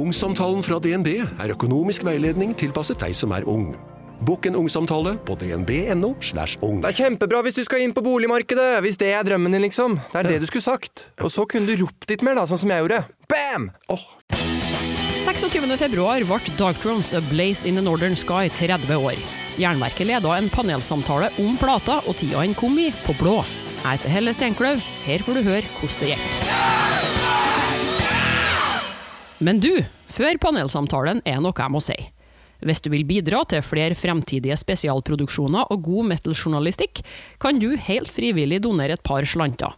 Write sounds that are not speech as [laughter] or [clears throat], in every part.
Ungsamtalen fra DNB er økonomisk veiledning tilpasset deg som er ung. Bokk en ungsamtale på dnb.no. slash ung. Det er kjempebra hvis du skal inn på boligmarkedet, hvis det er drømmen din, liksom. Det er det du skulle sagt. Og så kunne du ropt litt mer, da, sånn som jeg gjorde. Bam! Oh. 26. februar ble Darktrons A Blaze in the Northern Sky 30 år. Jernverket leda en panelsamtale om plata og tida den kom i, på blå. Jeg heter Helle Steinkløv. Her får du høre hvordan det gikk. Men du, før panelsamtalen er noe jeg må si. Hvis du vil bidra til flere fremtidige spesialproduksjoner og god metal-journalistikk, kan du helt frivillig donere et par slanter.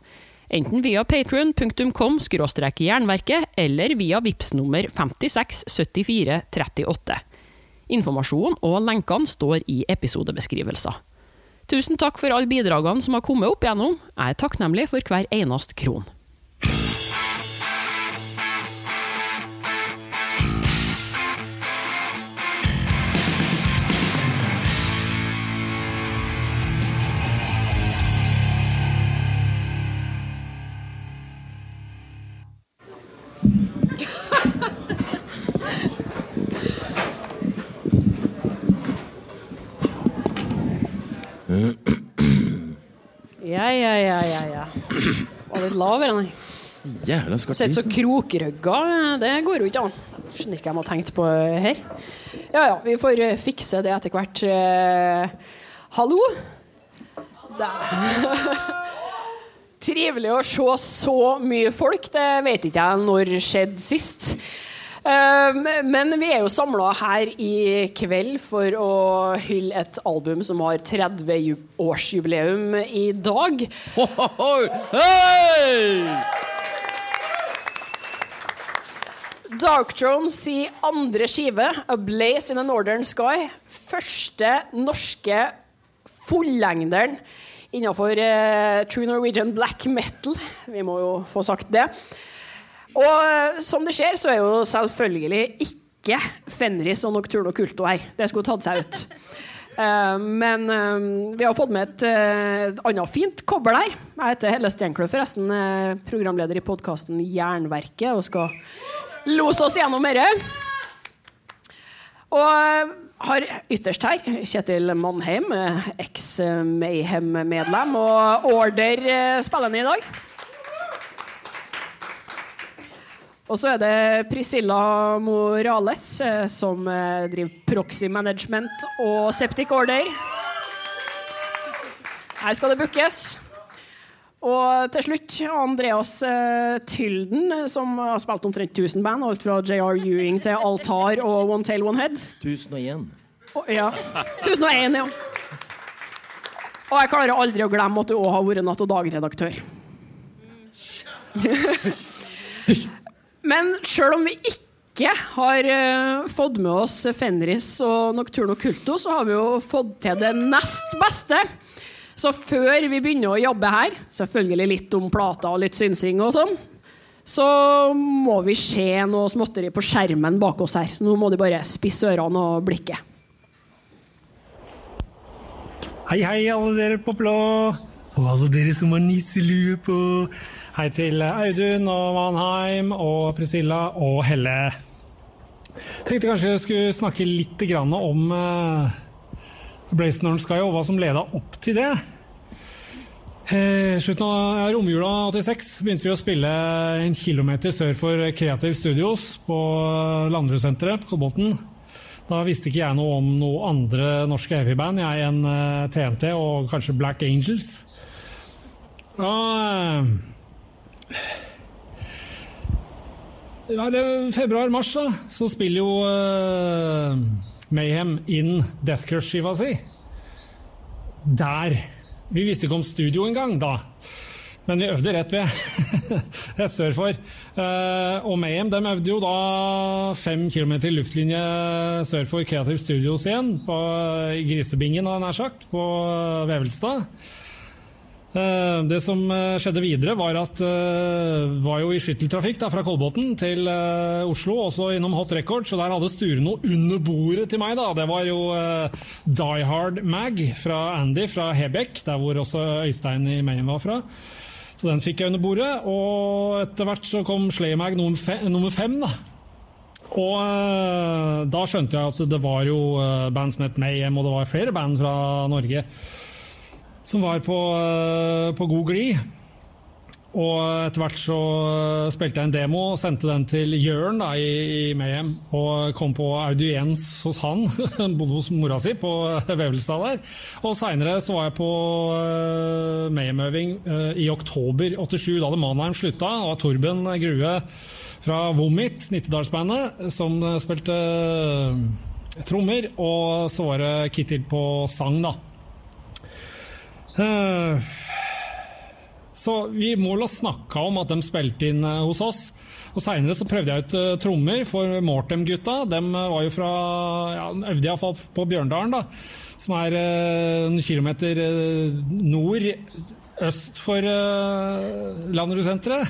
Enten via patrion.com jernverket, eller via VIPS nummer 567438. Informasjon og lenkene står i episodebeskrivelser. Tusen takk for alle bidragene som har kommet opp igjennom. Jeg er takknemlig for hver eneste kron. Ja, ja, ja, ja. ja. Var litt lavere, eller? Jævla skarp Sitter så krokrygga, det går jo ikke an. Skjønner ikke hva jeg må ha tenkt på her. Ja ja, vi får eh, fikse det etter hvert. Eh, hallo? [laughs] Trivelig å se så mye folk. Det vet ikke jeg når skjedde sist. Eh, Men vi er jo samla her i kveld for å hylle et album som har 30-årsjubileum i dag. Ho, ho, ho. I Darkthrone si andre skive, 'A Blaze in a Northern Sky', første norske fullengderen innenfor eh, True Norwegian black metal. Vi må jo få sagt det. Og eh, som det skjer, så er jo selvfølgelig ikke Fenris og Nocturno Culto her. Det skulle tatt seg ut. Uh, [laughs] men uh, vi har fått med et eh, annet fint kobbel her. Jeg heter Helle Steinkløv, forresten. programleder i podkasten Jernverket. og skal lose oss gjennom dette. Og har ytterst her Kjetil Mannheim, eks-Mayhem-medlem, og Order spiller han i dag. Og så er det Priscilla Morales, eh, som eh, driver Proxy Management og Septic Order. Her skal det bookes. Og til slutt Andreas eh, Tylden, som har spilt omtrent 1000 band. Alt fra JR Ewing til Altar og One Tail One Head. 1001. Og, ja. 1001, ja. Og jeg klarer aldri å glemme at du òg har vært Natt og Dag-redaktør. Men sjøl om vi ikke har uh, fått med oss Fenris og Nocturno Culto, så har vi jo fått til det nest beste. Så før vi begynner å jobbe her, selvfølgelig litt om plata og litt synsing og sånn, så må vi se noe småtteri på skjermen bak oss her. Så nå må de bare spisse ørene og blikket. Hei, hei, alle dere på blå. Og alle dere som har nisselue på. Hei til Audun og Manheim og Priscilla og Helle. Tenkte kanskje jeg skulle snakke litt om uh, Blaze Northern Sky og hva som leda opp til det. Eh, slutten av romjula 86 begynte vi å spille en kilometer sør for Creative Studios på Landbrukssenteret på Kolbotn. Da visste ikke jeg noe om noe andre norske heavyband jeg enn en TNT og kanskje Black Angels. Da eh, ja, det er Februar-mars, da, så spiller jo uh, Mayhem inn Death Crush-skiva si. Der. Vi visste ikke om studio engang da. Men vi øvde rett ved. [laughs] rett sør for. Uh, og Mayhem de øvde jo da fem kilometer luftlinje sør for Creative Studios igjen, på, Grisebingen, nær sagt, på Vevelstad. Eh, Det som eh, skjedde videre, var at det var jo i skytteltrafikk fra Kolbotn til eh, Oslo, også innom Hot Records, og der hadde Sture noe under bordet til meg. da. Det var jo eh, Die Hard Mag fra Andy fra Hebekk, der hvor også Øystein i Mayhem var fra. Så den fikk jeg under bordet, og etter hvert så kom Slaymag nummer, fe nummer fem. da. Og eh, da skjønte jeg at det var jo eh, band som het Mayhem, og det var flere band fra Norge som var på, eh, på god glid. Og etter hvert så eh, spilte jeg en demo og sendte den til Jørn da, i, i Mayhem. Og kom på audiens hos han, [laughs] bodde hos mora si på [laughs] Vevelstad der. Og seinere så var jeg på uh, Mayhem-øving uh, i oktober 87, da hadde Manheim slutta. Og Torben Grue fra Vomit, Nittedalsbandet, som spilte uh, trommer. Og så var det Kittil på sang, da. Eh, så vi må og snakke om at de spilte inn eh, hos oss. Og Seinere prøvde jeg ut eh, trommer for Mortem-gutta. De var jo fra ja, de øvde iallfall på Bjørndalen, da. Som er eh, kilometer nord øst for uh, Landerud-senteret.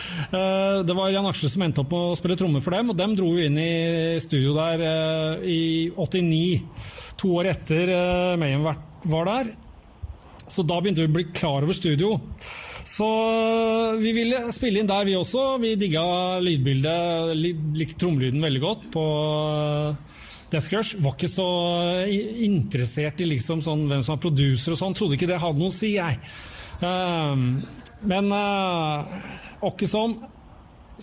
[laughs] Det var Jan Aksle som endte opp med å spille trommer for dem, og dem dro jo inn i studio der eh, i 89. To år etter uh, Mayhem var der. Så da begynte vi å bli klar over studio. Så vi ville spille inn der, vi også. Vi digga lydbildet, likte trommelyden veldig godt på Death Crush. Var ikke så interessert i liksom sånn, hvem som var producer og sånn. Trodde ikke det hadde noe å si, jeg. Ehm, men åkke som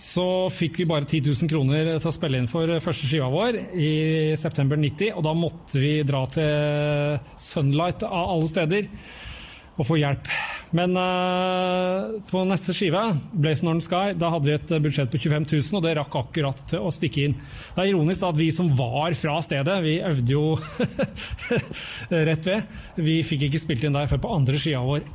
så fikk vi bare 10 000 kroner til å spille inn for første skiva vår i september 90, og da måtte vi dra til Sunlight av alle steder og få hjelp. Men uh, på neste skive, Blaze Northern Sky, da hadde vi et budsjett på 25 000, og det rakk akkurat til å stikke inn. Det er ironisk da, at vi som var fra stedet, vi øvde jo [laughs] rett ved, vi fikk ikke spilt inn der før på andre skia vår.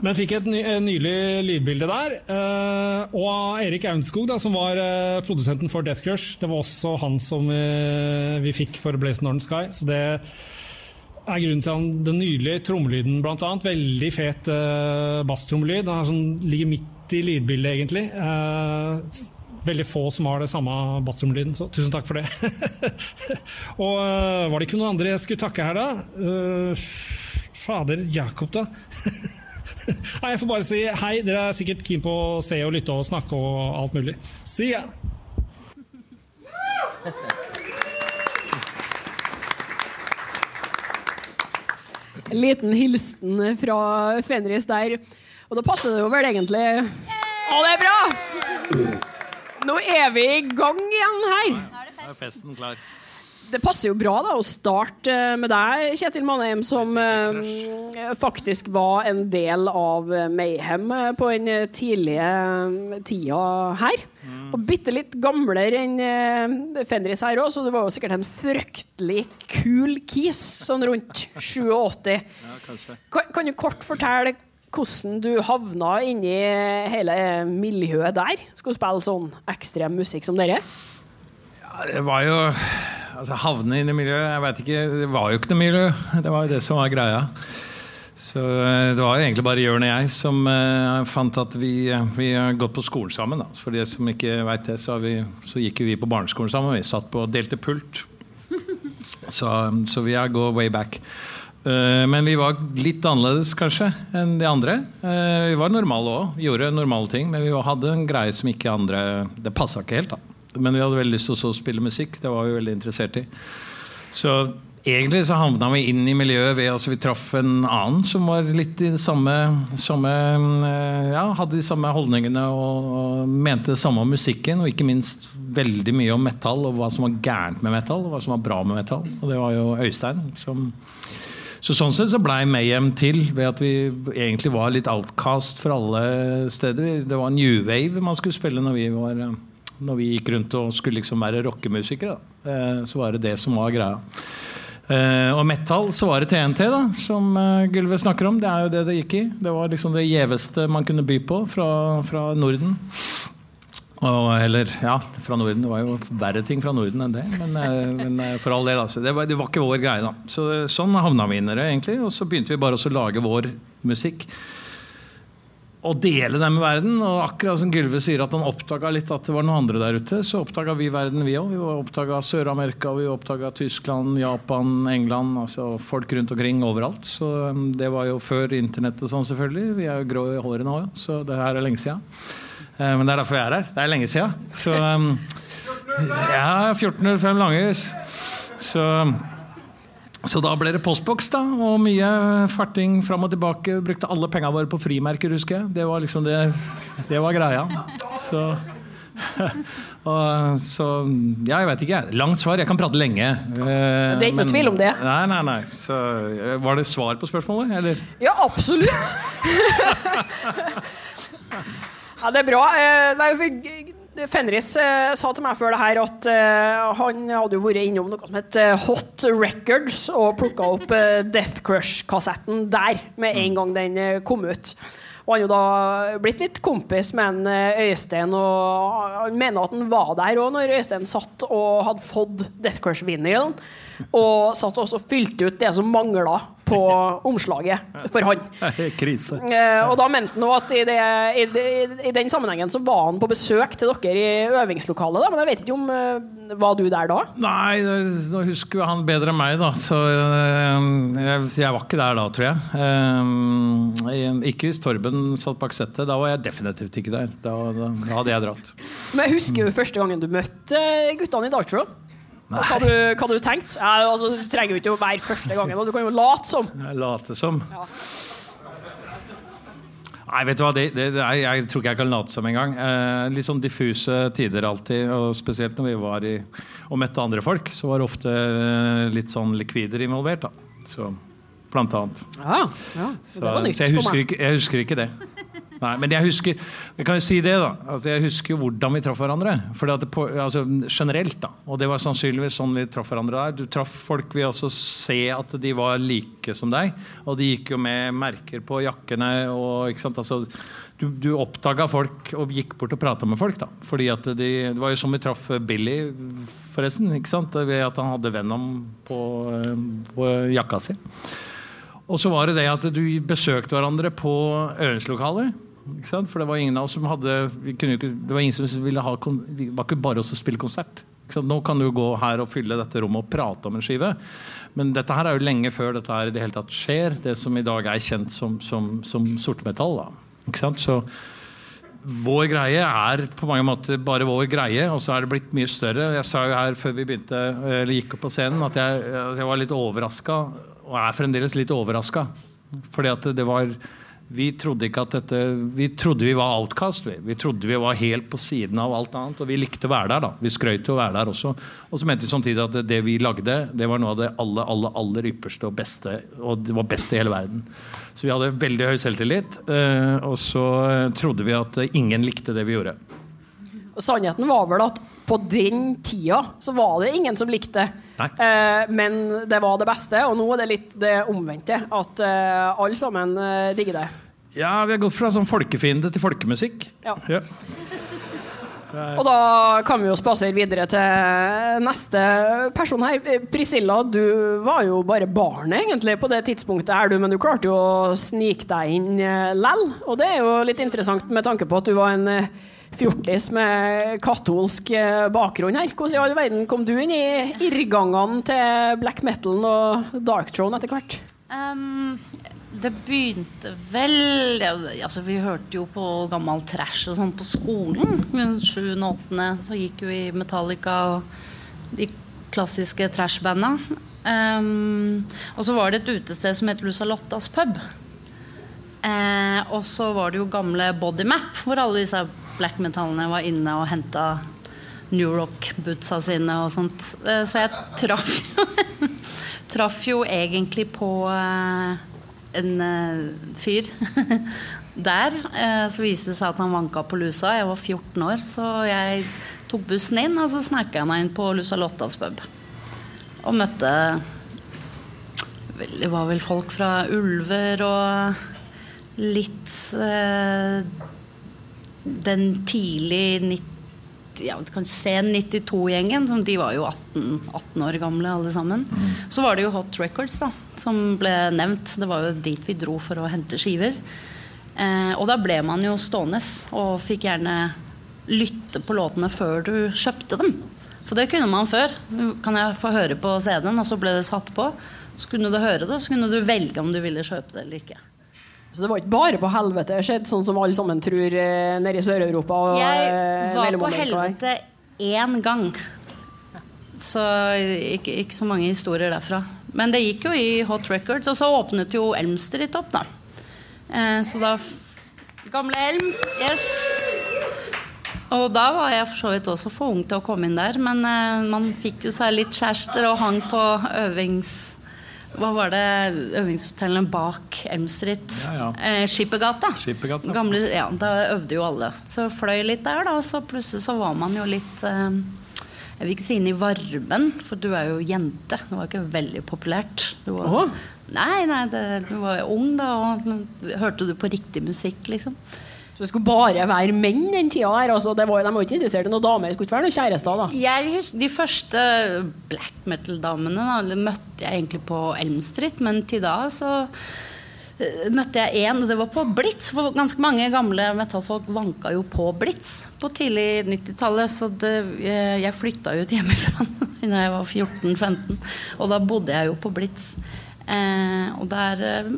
Men fikk et ny, eh, nylig lydbilde der. eh, og Erik Aunskog, da, som var eh, produsenten for Death Crush, det var også han som eh, vi fikk for Blaze Northern Sky. Så det er grunnen til den nydelige trommelyden, annet. Veldig fet uh, basstrommelyd. Den sånn, ligger midt i lydbildet, egentlig. Uh, veldig få som har det samme basstrommelyden, så tusen takk for det. [laughs] og uh, var det ikke noen andre jeg skulle takke her, da? Uh, fader, Jakob, da? [laughs] Nei, jeg får bare si hei. Dere er sikkert keen på å se og lytte og snakke og alt mulig. See ya! En liten hilsen fra Fenris der. Og da passer det jo vel egentlig Å, det er bra! Nå er vi i gang igjen her. Nå er festen klar. Det passer jo bra da å starte eh, med deg, Kjetil Manheim, som eh, faktisk var en del av Mayhem eh, på den tidlige tida her. Og bitte litt gamlere enn uh, Fenris her òg, så du var jo sikkert en fryktelig kul kis sånn rundt 87. Ja. Kan, kan du kort fortelle hvordan du havna inni hele miljøet der? Skulle spille sånn ekstrem musikk som dere? Ja, det var jo Altså Havne inn i miljøet Jeg vet ikke, Det var jo ikke noe miljø. Det var jo det som var greia. Så eh, det var jo egentlig bare Jørn og jeg som uh, fant at vi, eh, vi har gått på skolen sammen. Da. For de som ikke vet det, så, har vi, så gikk vi på barneskolen sammen. Vi satt på og delte pult. [laughs] Så, så vi gått way back. Uh, Men vi var litt annerledes kanskje enn de andre. Uh, Vi var normale òg, gjorde normale ting. Men vi hadde en greie som ikke andre Det passa ikke helt. da Men vi hadde veldig lyst til å spille musikk. Det var vi veldig interessert i. Så egentlig så havna vi inn i miljøet ved altså, vi traff en annen som var litt i det samme, samme eh, Ja, hadde de samme holdningene og, og mente det samme om musikken. Og ikke minst veldig mye om metall og hva som var gærent med metall, og hva som var bra med metall. Og det var jo Øystein som så sånn sett så blei Mayhem til ved at vi egentlig var litt outcast for alle steder. Det var new wave man skulle spille når vi, var, når vi gikk rundt og skulle liksom være rockemusikere. Eh, Så var det det som var greia. Eh, og metal så var det TNT, da, som uh, Gylve snakker om. Det er jo det det gikk i. Det var liksom det gjeveste man kunne by på fra, fra Norden. Og, eller ja, fra Norden. Det var jo verre ting fra Norden enn det. Men, eh, men eh, for all del, altså. Det var, det var ikke vår greie, da. Så, sånn havna vi inn i det, egentlig. Og så begynte vi bare å lage vår musikk. Og dele det med verden. Og akkurat som Gylve sier at han oppdaga litt at det var noen andre der ute, så oppdaga vi verden, vi òg. Vi oppdaga Sør-Amerika, vi oppdaga Tyskland, Japan, England. Altså folk rundt omkring overalt. Så um, det var jo før internett og sånn, selvfølgelig. Vi er jo grå i håret nå, så det her er lenge siden. Eh, Men det er derfor jeg er her. Det er lenge siden. Så, um, Ja, 1405 Langhus. Så, så da ble det postboks, da. Og mye farting fram og tilbake. Brukte alle penga våre på frimerker, husker jeg. Det var liksom det, det var greia. Så [laughs] og, så ja, jeg vet ikke. Langt svar. Jeg kan prate lenge. Eh, Det er ikke noe tvil om det. Nei, nei, nei. Så, eh, var det svar på spørsmålet, eller? Ja, absolutt. [laughs] ja, det er bra. Eh, Nei, for Fenris eh, sa til meg før det her at eh, han hadde jo vært innom noe som het eh, Hot Records og plukka opp eh, Death Crush-kassetten der med en gang den kom ut. Og han er jo da blitt litt kompis med en Øystein, og han mener at han var der òg når Øystein satt og hadde fått Death Crush-vinylen. Og satt også og fylte ut det som mangla på omslaget for han. Krise. Eh, og da mente han også at i, det, i, det, i den sammenhengen så var han på besøk til dere i øvingslokalet. Da, men jeg vet ikke om eh, Var du der da? Nei, nå husker han bedre enn meg, da. Så øh, jeg, jeg var ikke der da, tror jeg. Eh, ikke hvis Torben satt bak settet. Da var jeg definitivt ikke der. Da, da, da hadde jeg dratt. Men jeg husker jo første gangen du møtte eh, guttene i Dark Show. Hva du, hva du tenkt? Ja, altså, du trenger jo ikke å være første gangen, du kan jo late som. Jeg late som. Ja. Nei, vet du hva, det, det, det, jeg, tror ikke jeg kan late som engang. Eh, litt sånn diffuse tider alltid. Og spesielt når vi var i og møtte andre folk, så var det ofte eh, litt sånn likvider involvert. da. Så, blant annet. Ja, ja. Så, Det var nytt så jeg, husker ikke, jeg husker ikke det. Nei, men jeg husker Jeg kan jo si det, da. At jeg husker hvordan vi traff hverandre. Fordi at det på, altså, generelt, da. Og det var sannsynligvis sånn vi traff hverandre der. Du traff folk ved å se at de var like som deg. Og de gikk jo med merker på jakkene. Og, ikke sant? Altså, du, du oppdaga folk og gikk bort og prata med folk. da Fordi at de, Det var jo som vi traff Billy, forresten. ikke sant? Ved at han hadde Venom på, på jakka si. Og så var det det at du besøkte hverandre på øvingslokaler. For det var ingen av oss som hadde ikke, Det var ingen som ville ha Det var ikke bare oss å spille konsert. Nå kan du gå her og fylle dette rommet og prate om en skive. Men dette her er jo lenge før dette her i det hele tatt skjer. Det som i dag er kjent som, som, som sortmetall. Så vår greie er på mange måter bare vår greie, og så er det blitt mye større. Jeg sa jo her før vi begynte, eller gikk opp på scenen at jeg, jeg var litt overraska, og er fremdeles litt overraska. Fordi at det var Vi trodde ikke at dette Vi trodde vi var outcast. Vi, vi trodde vi var helt på siden av alt annet, og vi likte å være der. da Vi skrøt til å være der også. Og så mente vi samtidig at det vi lagde, det var noe av det aller, aller, aller ypperste og beste, og det var best i hele verden. Så vi hadde veldig høy selvtillit, eh, og så eh, trodde vi at ingen likte det vi gjorde. Sannheten var vel at på den tida så var det ingen som likte det. Eh, men det var det beste, og nå er det litt det omvendte. At eh, alle sammen eh, digger det. Ja, vi har gått fra sånn folkefiende til folkemusikk. Ja. Ja. Og da kan vi jo spasere videre til neste person her. Priscilla, du var jo bare barn egentlig på det tidspunktet, her, du, men du klarte jo å snike deg inn eh, lell. Og det er jo litt interessant med tanke på at du var en eh, fjortis med katolsk eh, bakgrunn her. Hvordan i all verden kom du inn i irrgangene til black metalen og dark throne etter hvert? Um, det begynte vel altså Vi hørte jo på gammel trash og sånn på skolen. Sjuende og åttende så gikk jo i Metallica og de klassiske trashbanda. Um, og så var det et utested som het Lusalottas pub. Eh, og så var det jo gamle Bodymap, hvor alle disse black metallene var inne og henta New Rock-bootsa sine og sånt. Eh, så jeg traff jo [laughs] Traff jo egentlig på eh, en eh, fyr [laughs] der. Eh, så viste det seg at han vanka på lusa. Jeg var 14 år, så jeg tok bussen inn, og så snakka jeg meg inn på Lusa Lottas pub. Og møtte Det var vel folk fra Ulver og litt eh, Den tidlig 90 ja, kanskje sen 92-gjengen. De var jo 18, 18 år gamle alle sammen. Så var det jo Hot Records da, som ble nevnt. Det var jo dit vi dro for å hente skiver. Eh, og da ble man jo stående og fikk gjerne lytte på låtene før du kjøpte dem. For det kunne man før. Kan jeg få høre på CD-en, og så ble det satt på. Så kunne du høre det, så kunne du velge om du ville kjøpe det eller ikke. Så det var ikke bare på helvete skjedd, sånn som alle sammen tror eh, nede i Sør-Europa. Jeg eh, var på helvete én gang. Så ikke, ikke så mange historier derfra. Men det gikk jo i Hot Records, og så åpnet jo Elm Street opp, da. Eh, så da Gamle Elm, yes. Og da var jeg for så vidt også for ung til å komme inn der, men eh, man fikk jo seg litt kjærester og hang på øvings... Hva var det øvingshotellene bak Elm Street? Ja, ja. Eh, Skippergata. Gamle, ja, da øvde jo alle. Så fløy litt der, da. Og så plutselig så var man jo litt eh, Jeg vil ikke si inn i varmen, for du er jo jente. Det var ikke veldig populært. Du var. Nei, nei, det, du var ung da, og hørte du på riktig musikk, liksom. Så det skulle bare være menn den tida her. Altså, det var, de var ikke interessert i noen damer. Det skulle ikke være noen kjærester. da. Jeg husker, De første black metal-damene møtte jeg egentlig på Elm Street, men til da så eh, møtte jeg én, og det var på Blitz. For ganske mange gamle metallfolk vanka jo på Blitz på tidlig 90-tallet. Så det, eh, jeg flytta ut hjemmefra [laughs] da jeg var 14-15, og da bodde jeg jo på Blitz. Eh, og der eh,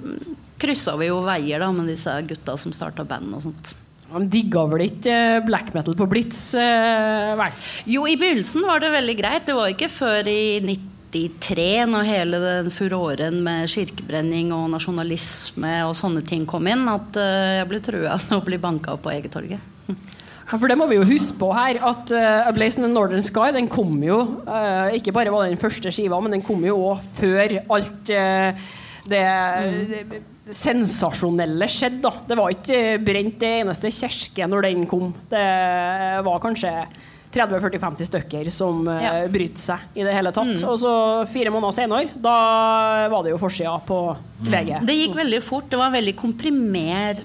kryssa vi jo veier da med disse gutta som starta band og sånt. De digga vel ikke eh, black metal på Blitz? eh, vel? Jo, i begynnelsen var det veldig greit. Det var ikke før i 93, når hele den furoren med kirkebrenning og nasjonalisme og sånne ting kom inn, at eh, jeg ble trua med å bli banka opp på Egetorget. [laughs] Ja, for det må vi jo huske på her, at uh, A Blaze in the Northern Sky den kom jo uh, Ikke bare var den første skiva, men den kom jo òg før alt uh, det, det sensasjonelle skjedde. da. Det var ikke brent det eneste kirke når den kom. Det var kanskje 30-40-50 stykker som uh, Ja. brydde seg i det hele tatt. Og så fire måneder senere, da var det jo forsida på VG. Det gikk veldig fort. Det var veldig komprimert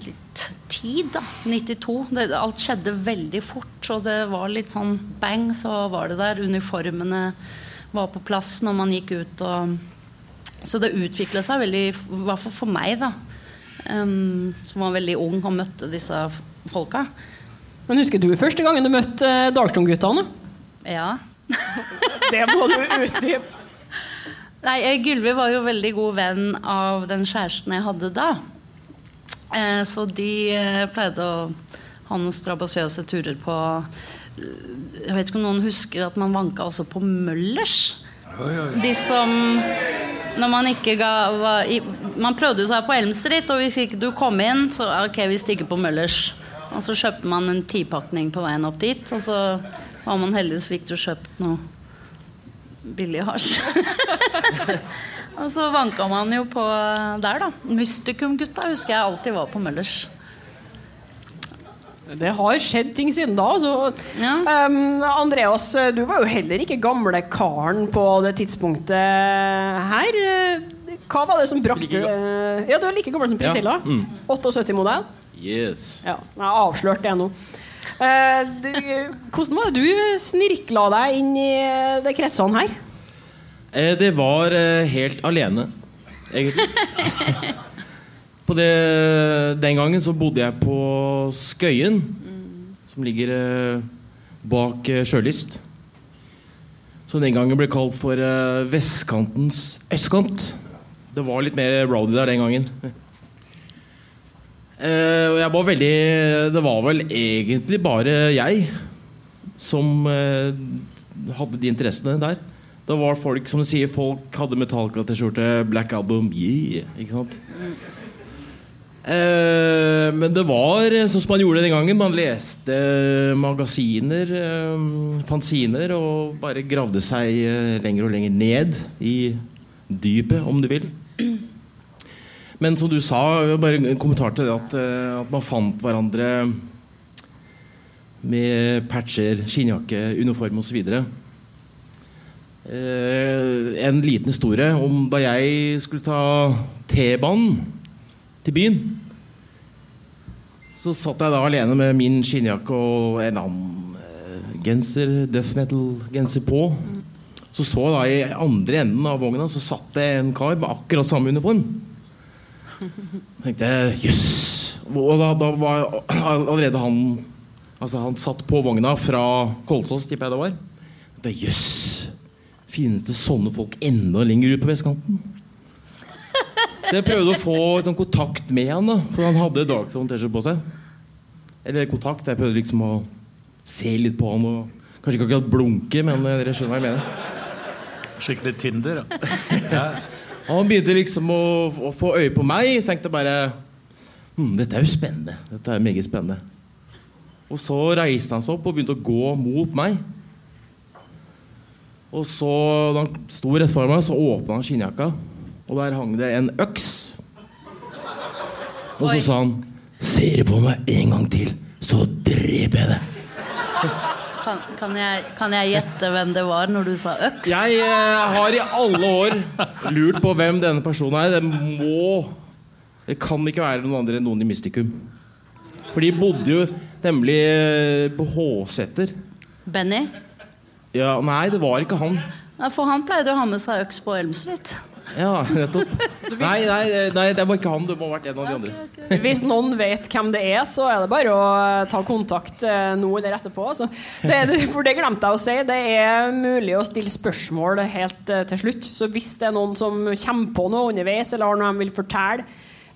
tid, da. 92. Det, alt skjedde veldig fort, og det var litt sånn bang, så var det der. Uniformene var på plass når man gikk ut og Så det utvikla seg veldig, i hvert fall for meg, da. Um, som var veldig ung og møtte disse folka. Men husker du første gangen du møtte uh, Dalston-guttene? Ja. [laughs] Det må du utdype. Nei, eh, Gylvi var jo veldig god venn av den kjæresten jeg hadde da. Eh, så de eh, pleide å ha noen strabasiøse turer på eh, Jeg vet ikke om noen husker at man vanka også på Møllers. De som Når man ikke ga var, i, Man prøvde seg på Elm og hvis ikke du kom inn, så ok, vi stikker på Møllers. Og så kjøpte man en tipakning på veien opp dit, og så var man heldig så fikk du kjøpt noe billig hasj. [laughs] og så vanka man jo på der, da. Mystikum-gutta husker jeg alltid var på Møllers. Det har skjedd ting siden da. Så. Ja. Um, Andreas, du var jo heller ikke gamle karen på det tidspunktet her. Hva var det som brakte Ja, du er like gammel som Priscilla. 78-modell. Yes. Ja, jeg har avslørt det nå. Uh, det- hvordan var det du snirkla deg inn i de kretsene her? Eh, det var eh, helt alene, egentlig. [laughs] på det, den gangen så bodde jeg på Skøyen, som ligger eh, bak eh, Sjølyst. Som den gangen ble kalt for eh, vestkantens østkant. Det var litt mer rowdy der den gangen. [laughs] Eh, og jeg var veldig Det var vel egentlig bare jeg som eh, hadde de interessene der. Det var folk som sier Folk hadde Metallica-T-skjorte, Black Album, yeah, ikke sant? Eh, men det var eh, sånn som man gjorde den gangen. Man leste magasiner, eh, fanziner, og bare gravde seg eh, lenger og lenger ned i dypet, om du vil. Men som du sa, bare en kommentar til det at, eh, at man fant hverandre med patcher, skinnjakke, uniform osv. Eh, en liten historie om da jeg skulle ta T-banen til byen. Så satt jeg da alene med min skinnjakke og en annen eh, genser, death metal-genser på. Så så jeg da i andre enden av vogna så satt det en kar med akkurat samme uniform. tenkte jeg jøss. Og da, da var allerede han Altså Han satt på vogna fra Kolsås, tipper jeg det var. Jøss. Finnes det sånne folk enda lenger ut på vestkanten? Så jeg prøvde å få sånn, kontakt med han, da for han hadde Darkthrone T-skjorte på seg. Eller kontakt. Jeg prøvde liksom å se litt på han og Kanskje ikke akkurat blunke, men eh, dere skjønner hva jeg mener. Skikkelig Tinder. Ja. [laughs] Og han begynte liksom å, å få øye på meg. Jeg tenkte bare hm, Dette er jo spennende. Dette er meget spennende. Og så reiste han seg opp og begynte å gå mot meg. Og så, da han sto rett foran meg, så åpna han skinnjakka, og der hang det en øks. Og så sa han Ser du på meg en gang til, så dreper jeg deg. Kan, kan, jeg, kan jeg gjette hvem det var når du sa øks? Jeg eh, har i alle år lurt på hvem denne personen er. Det må Det kan ikke være noen andre enn noen i Mystikum. For de bodde jo nemlig eh, på Håseter. Benny? Ja, nei, det var ikke han. For han pleide å ha med seg øks på Elm Street. Ja, nettopp. Nei, nei, nei, det var ikke han. Det må ha vært en av de andre. Hvis noen vet hvem det er, så er det bare å ta kontakt eh, nå eller etterpå. Så det, for det glemte jeg å si. Det er mulig å stille spørsmål helt eh, til slutt. Så hvis det er noen som kommer på noe underveis, eller har noe de vil fortelle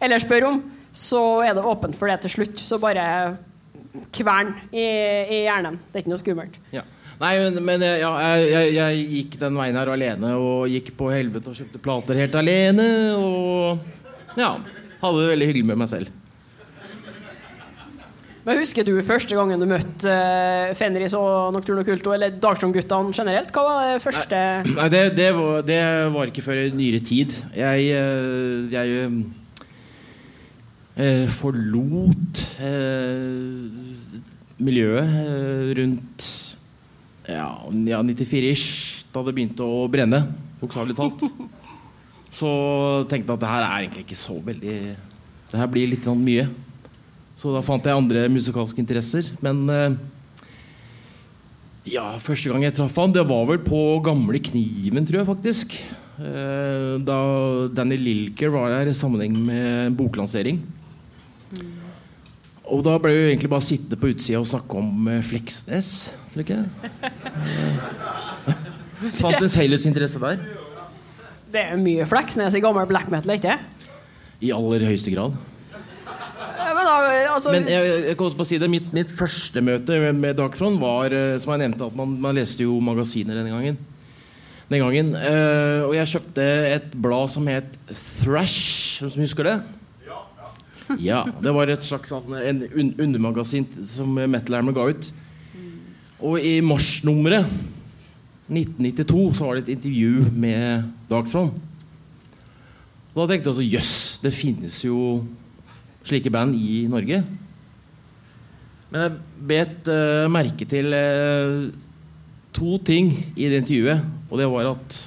eller spørre om, så er det åpent for det til slutt. Så bare kvern i, i hjernen. Det er ikke noe skummelt. Ja. Nei, men, men eh, ja, jeg, jeg, gikk den veien her alene og gikk på helvete og kjøpte plater helt alene. Og ja, hadde det veldig hyggelig med meg selv. Men Husker du første gangen du møtte uh, Fenris og Nocturno Culto, eller Dagstrøm-guttene generelt? Hva var det første Nei, det, det, var, det var ikke før i nyere tid. Jeg, eh, jeg eh, forlot eh, miljøet eh, rundt ja, ja 94-ish, da det begynte å brenne, bokstavelig talt. [laughs] Så tenkte jeg at det her er egentlig ikke så veldig Det her blir litt sånn mye. Så da fant jeg andre musikalske interesser. Men eh, ja, første gang jeg traff han, det var vel på Gamle Kniven, tror jeg faktisk. Eh, Da Danny Lilker var der i sammenheng med boklansering. Og da ble vi egentlig bare sittende på utsida og snakke om eh, Fleksnes. Tror ikke? [laughs] Fant en felles interesse der. Det er mye Fleksnes i gammel black metal, ikke det? I aller høyeste grad. Men da, altså, Men jeg, jeg kan også bare si det mitt, mitt første møte med, med Dagtron var eh, Som jeg nevnte, at man, man leste jo magasiner denne gangen. Den gangen eh, og jeg kjøpte et blad som het Thrash. Hvem som husker det? [laughs] Ja, Det var et slags sånn, en un undermagasin som Metal Hammer ga ut. Og i marsnummeret 1992 så var det et intervju med Dagtron. Da tenkte jeg altså jøss, det finnes jo slike band i Norge. Men jeg bet uh, merke til uh, to ting i det intervjuet. Og det var at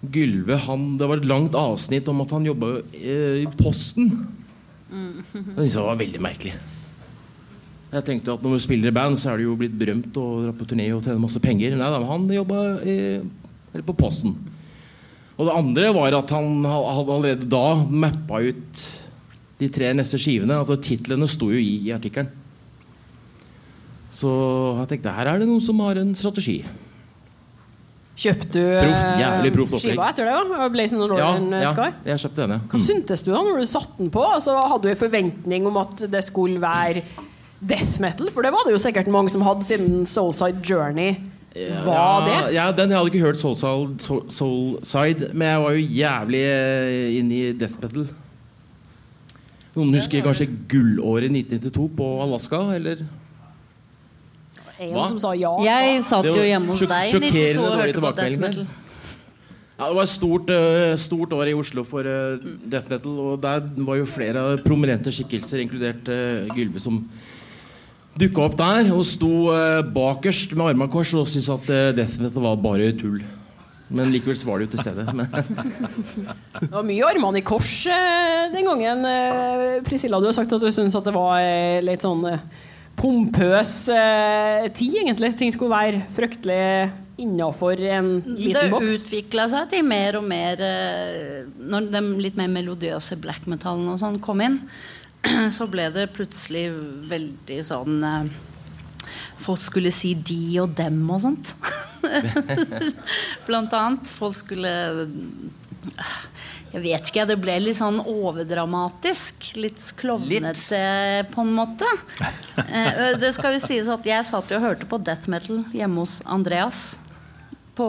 Gylve han, Det var et langt avsnitt om at han jobba uh, i Posten. Det syntes det var veldig merkelig. Jeg tenkte at når du spiller i band, så er du jo blitt berømt og drar på turné og tjener masse penger. Nei da, han jobba på Posten. Og det andre var at han hadde allerede da mappa ut de tre neste skivene. Altså Titlene sto jo i, i artikkelen. Så jeg tenkte her er det noen som har en strategi. Kjøpte du Proft, eh, jævlig proft skiva etter det? da? Blazing on Ja, Northern ja, Sky? jeg kjøpte denne. Hva syntes du da når du satte den på? Altså, hadde du en forventning om at det skulle være death metal? For det var det jo sikkert mange som hadde siden Soulside Journey var det. Ja, den, jeg hadde ikke hørt Soulside, Soul, Soulside, men jeg var jo jævlig eh, inne i death metal. Noen husker kanskje gullåret 1992 på Alaska, eller? En Hva? som sa ja. Jeg satt jo hjemme hos deg i sjokkerende 92 og hørte på death metal. Ja, det var et stort, eh, stort år i Oslo for eh, death metal, og der var jo flere prominente skikkelser, inkludert uh, Gylve, som dukka opp der og sto eh, bakerst med armene kors og syntes at eh, death metal var bare tull. Men likevel så var det jo til stede. [laughs] Det var mye armene i kors eh, den gangen. Eh, Priscilla, du har sagt at du syns at det var eh, litt sånn eh, pompøs eh, tid, egentlig. Ting skulle være fryktelig innafor en liten boks. Det utvikla seg til mer og mer eh, Når den litt mer melodiøse black metallen og sånn kom inn, [clears throat] så ble det plutselig veldig sånn eh, Folk skulle si de og dem og sånt. [laughs] Blant annet. Folk skulle Jeg vet ikke, det ble litt sånn overdramatisk. Litt klovnete på en måte. Eh, det skal jo sies at jeg satt jo og hørte på death metal hjemme hos Andreas på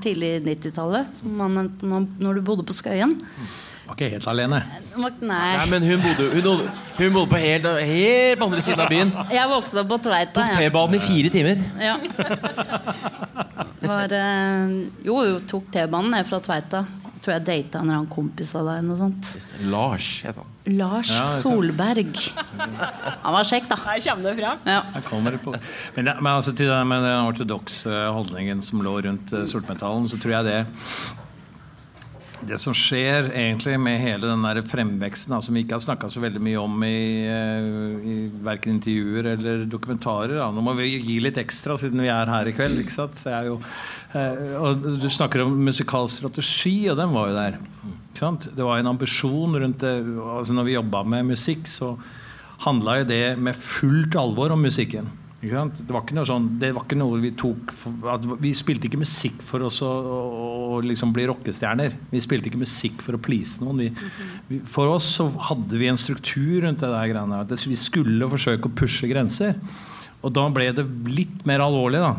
tidlig 90-tallet. som man- Når når du bodde på Skøyen. Var ikke helt alene. Nei. Nei, men hun bodde, hun, hun bodde på helt, helt på andre siden av byen. Jeg vokste opp på Tveita. Tok. T-banen i fire timer. Ja. Var, eh, jo, jo, tok T-banen ned fra Tveita. Tror jeg data en eller annen kompis av deg. Noe sånt. Lars het han. Lars Ja, er. Solberg. Han var kjekk, da. Her kommer det fram. Ja. Jeg kommer på det. Men, det, men altså, til det med den ortodokse holdningen som lå rundt uh, sortmetallen, så tror jeg det det som skjer egentlig med hele den der fremveksten, som vi ikke har snakka så veldig mye om i, uh, i verken intervjuer eller dokumentarer da. Nå må vi gi litt ekstra siden vi er her i kveld. jo, uh, og Du snakker om musikalsk strategi, og den var jo der. Ikke sant? Det var en ambisjon rundt det. altså Når vi jobba med musikk, så handla jo det med fullt alvor om musikken. Det var sånn Det var ikke noe vi tok for, Vi spilte ikke musikk for oss å, å, å liksom bli rockestjerner. Vi spilte ikke musikk for å please noen. Vi, vi, for oss så hadde vi en struktur rundt det der greiene. At vi skulle forsøke å pushe grenser. Og da ble det litt mer alvorlig da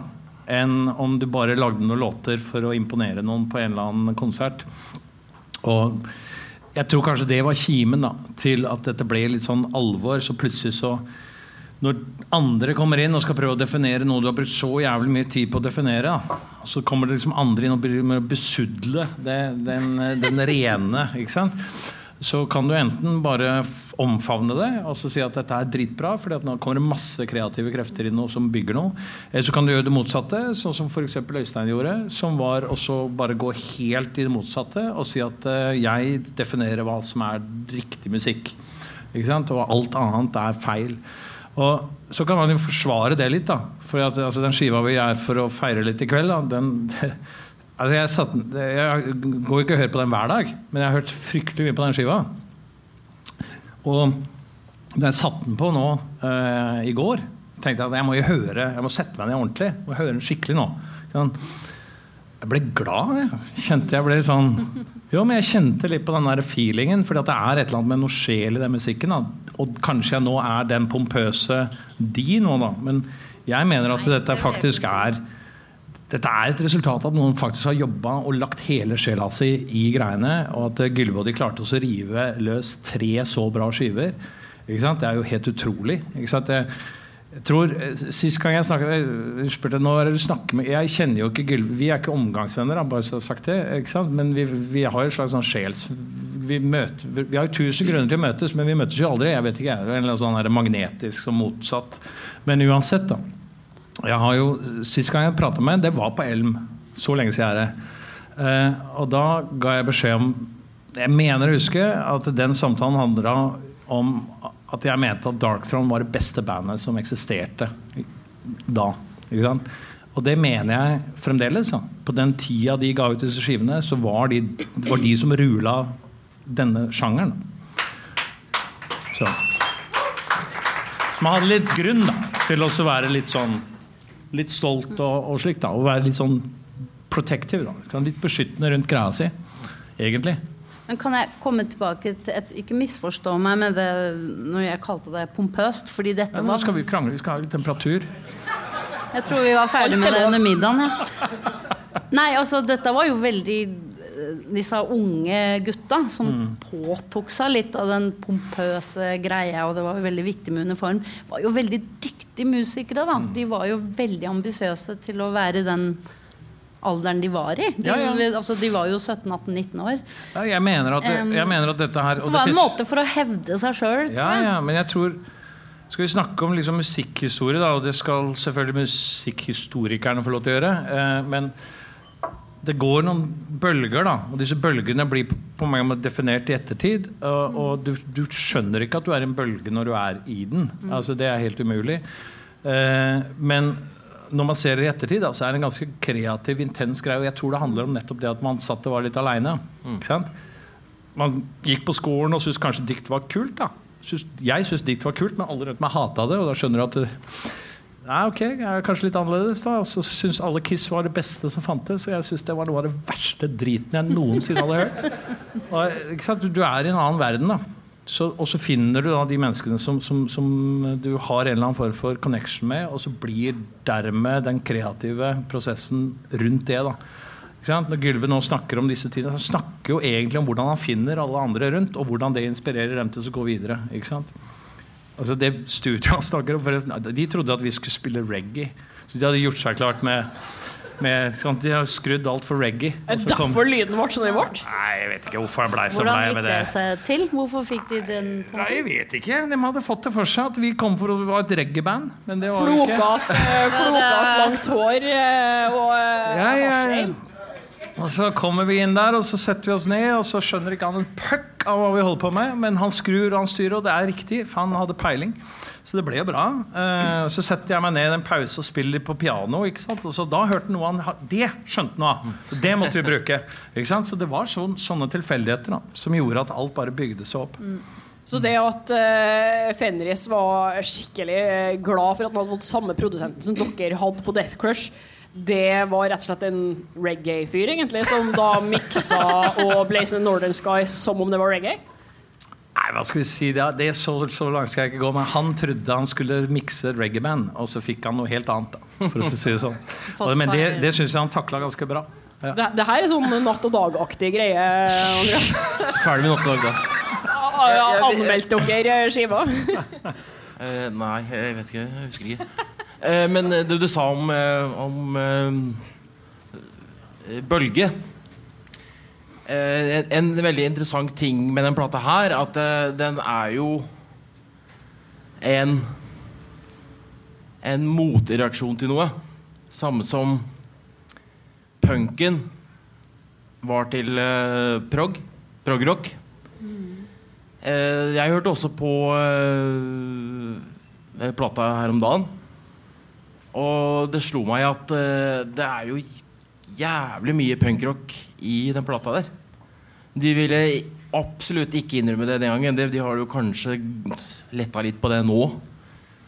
enn om du bare lagde noen låter for å imponere noen på en eller annen konsert. Og jeg tror kanskje det var kimen da, til at dette ble litt sånn alvor. Så plutselig så Når andre kommer inn og skal prøve å definere noe du har brukt så jævlig mye tid på å definere, så kommer det liksom andre inn og begynner å besudle det, den, den rene. ikke sant? Så kan du enten bare omfavne det og så si at dette er dritbra, for nå kommer det masse kreative krefter inn som bygger noe. Eller så kan du gjøre det motsatte, sånn som f.eks. Øystein gjorde. Som var også bare gå helt i det motsatte og si at eh, jeg definerer hva som er riktig musikk. Ikke sant? Og alt annet er feil. Og Så kan man jo forsvare det litt. da For at, altså, Den skiva vi er for å feire litt i kveld, da, den Altså jeg, satt, jeg går ikke og hører på den hver dag, men jeg har hørt fryktelig mye på den skiva. Og da jeg satte den på nå eh, i går, tenkte jeg at jeg må jo høre Jeg må sette meg ned ordentlig. Må høre den skikkelig nå. Jeg ble glad. Jeg kjente jeg ble sånn Jo, men jeg kjente litt på den der feelingen. at det er et eller annet med noe sjel i den musikken. Da. Og kanskje jeg nå er den pompøse de nå, da. Men jeg mener at dette faktisk er dette er et resultat av at noen faktisk har jobba og lagt hele sjela si i greiene. Og at Gylvodi klarte å rive løs tre så bra skiver. Det er jo helt utrolig. Ikke? Jeg, jeg tror, eh, Sist gang jeg snakket spurte, nå er det du snakker med, Jeg kjenner jo ikke Gylve Vi er ikke omgangsvenner, da, bare så sagt det. Ikke sant? Men vi, vi har jo et slags sånn sjels... Vi, møter, vi har jo tusen grunner til å møtes, men vi møtes jo aldri. Jeg vet ikke, en eller sånn her magnetisk som motsatt. Men uansett, da. Jeg har jo, Sist gang jeg prata med det var på Elm. Så lenge siden jeg er det. Eh, og da ga jeg beskjed om Jeg mener å huske at den samtalen handla om at jeg mente at Dark Throne var det beste bandet som eksisterte da. Og det mener jeg fremdeles. Ja. På den tida de ga ut disse skivene, så var de, det var de som rula denne sjangeren. Så. Så man hadde litt grunn da, til å være litt sånn Litt stolt og, og slikt. Og være litt sånn protective. da, Litt beskyttende rundt greia si, egentlig. Men kan jeg komme tilbake til et Ikke misforstå meg med det når jeg kalte det pompøst, fordi dette Ja, nå skal vi krangle, vi skal ha litt temperatur. Jeg tror vi var ferdig med det under middagen, ja. [laughs] Nei, altså dette var jo veldig eh, disse unge gutta som Mm. påtok seg litt av den pompøse greia, og det var jo veldig viktig med uniform, var jo veldig dyktige musikere, da. Mm. De var jo veldig ambisiøse til å være den alderen de var i. De, Ja, ja. Altså, de var jo 17-18-19 år. Ja, jeg, mener at, jeg mener at dette her Så det var det en måte for å hevde seg sjøl, Ja, ja, men jeg tror Skal vi snakke om liksom musikkhistorie, da, og det skal selvfølgelig musikkhistorikerne få lov til å gjøre, eh, men det går noen bølger, da, og disse bølgene blir på mange måter definert i ettertid. Og, og du, du skjønner ikke at du er en bølge når du er i den. Altså, det er helt umulig. Eh, men når man ser det i ettertid, så er det en ganske kreativ, intens greie. Og jeg tror det handler om nettopp det at man satt og var litt aleine. Man gikk på skolen og syntes kanskje dikt var kult. da synes, Jeg syntes dikt var kult, men alle rundt meg hata det. Og da skjønner du at Nei, ok, jeg er kanskje litt annerledes, da. Og så syns alle Kiss var det beste som fantes. Så jeg syns det var noe av det verste driten jeg noensinne hadde hørt. Og, ikke sant? Du, du er i en annen verden, da. Så, og så finner du da de menneskene som, som, som du har en eller annen form for connection med, og så blir dermed den kreative prosessen rundt det. da? Når Gylve nå snakker om disse tingene, så snakker jo egentlig om hvordan han finner alle andre rundt, og hvordan det inspirerer dem til å gå videre. Altså det studioet han snakker om forresten, De trodde at vi skulle spille reggae. Så de hadde gjort seg klart med, med sånn, De har skrudd alt for reggae. Er det derfor kom- lyden ble som i vårt? Nei, jeg vet ikke hvorfor han blei så Hvordan blei gikk med det det. seg til? Hvorfor fikk de den Nei, jeg vet ikke. De hadde fått det for seg at vi kom for å være et reggaeband. Men det var jo ikke Flokete, [laughs] eh, langt hår eh, og eh, Ja, ja, ja. Og så kommer vi inn der, og så setter vi oss ned, og så skjønner ikke han en puck av hva vi holder på med, men han skrur og han styrer, og det er riktig, for han hadde peiling. Så det ble jo bra. Eh, så setter jeg meg ned i en pause og spiller på piano. ikke sant? Og så da hørte han noe han Det skjønte han av! Det måtte vi bruke. ikke sant? Så det var sånn, sånne tilfeldigheter da, som gjorde at alt bare bygde seg opp. Så det at uh, Fenris var skikkelig eh, glad for at han hadde fått samme produsenten som dere hadde på Death Crush, det var rett og slett en reggae-fyr, egentlig, som da miksa og Blazing the Northern Skies som om det var reggae? Nei, hva skal vi si Det, det er så, så langt skal jeg ikke gå. Men han trodde han skulle mikse reggae-band, og så fikk han noe helt annet. da For å si det sånn [laughs] og, Men det, det syns jeg han takla ganske bra. Ja. Det, det her er sånn natt og dag-aktig greie. [laughs] Ferdig med natt og dag, da. [laughs] Ja, Anmeldte dere skiva? uh, nei, jeg vet ikke. Jeg husker ikke. Eh, men det du sa om, eh, om eh, bølge eh, en, en veldig interessant ting med den plata her, at eh, den er jo en en motreaksjon til noe. Samme som punken var til uh, prog. Progrock. Eh, jeg hørte også på uh, plata her om dagen. Og det slo meg at uh, det er jo jævlig mye punkrock i den plata der. De ville absolutt ikke innrømme det den gangen. De, de har jo kanskje letta litt på det nå.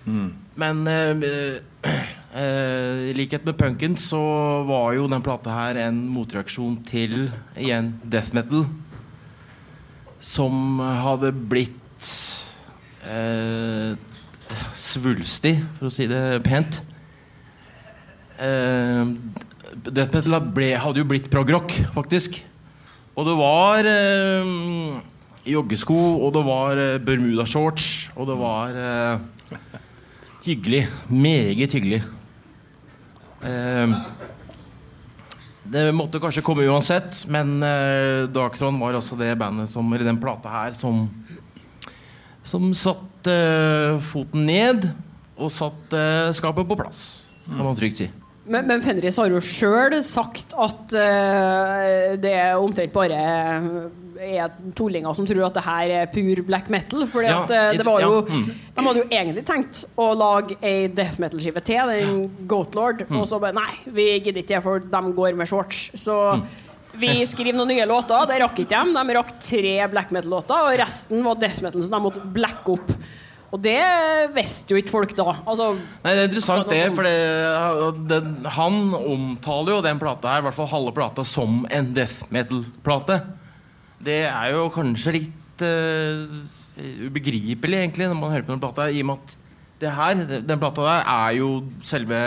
Men eh, uh, [clears throat] i likhet med punken så var jo den plata her en motreaksjon til igjen death metal. Som hadde blitt svulstig, for å si det pent. Eh, death metal ble, hadde jo blitt prog-rock, faktisk. Og det var eh, joggesko, og det var eh, bermudashorts, og det var hyggelig. Meget hyggelig. Det måtte kanskje komme uansett, men Darkthrone var også det bandet som, eller den plata her som Som satte foten ned og satte skapet på plass, kan man trygt si. Men, men Fenris har jo sjøl sagt at uh, det er omtrent bare er tullinger som tror at det her er pur black metal. For Ja, eh, det var jo ja, mm. De hadde jo egentlig tenkt å lage ei death metal-skive til, den Goatlord, Mm. og så bare Nei, vi gidder ikke det, for de går med shorts. Så Mm. vi skriver noen nye låter. Det rakk ikke dem. De rakk tre black metal-låter, og resten var death metal, så de måtte blacke opp. Og det visste jo ikke folk da. Altså, Nei, Det er interessant, det. For det, den, han omtaler jo den plata her, i hvert fall halve plata, som en death metal-plate. Det er jo kanskje litt uh, ubegripelig, egentlig, når man hører på den plata, i og med at det her, den plata der, er jo selve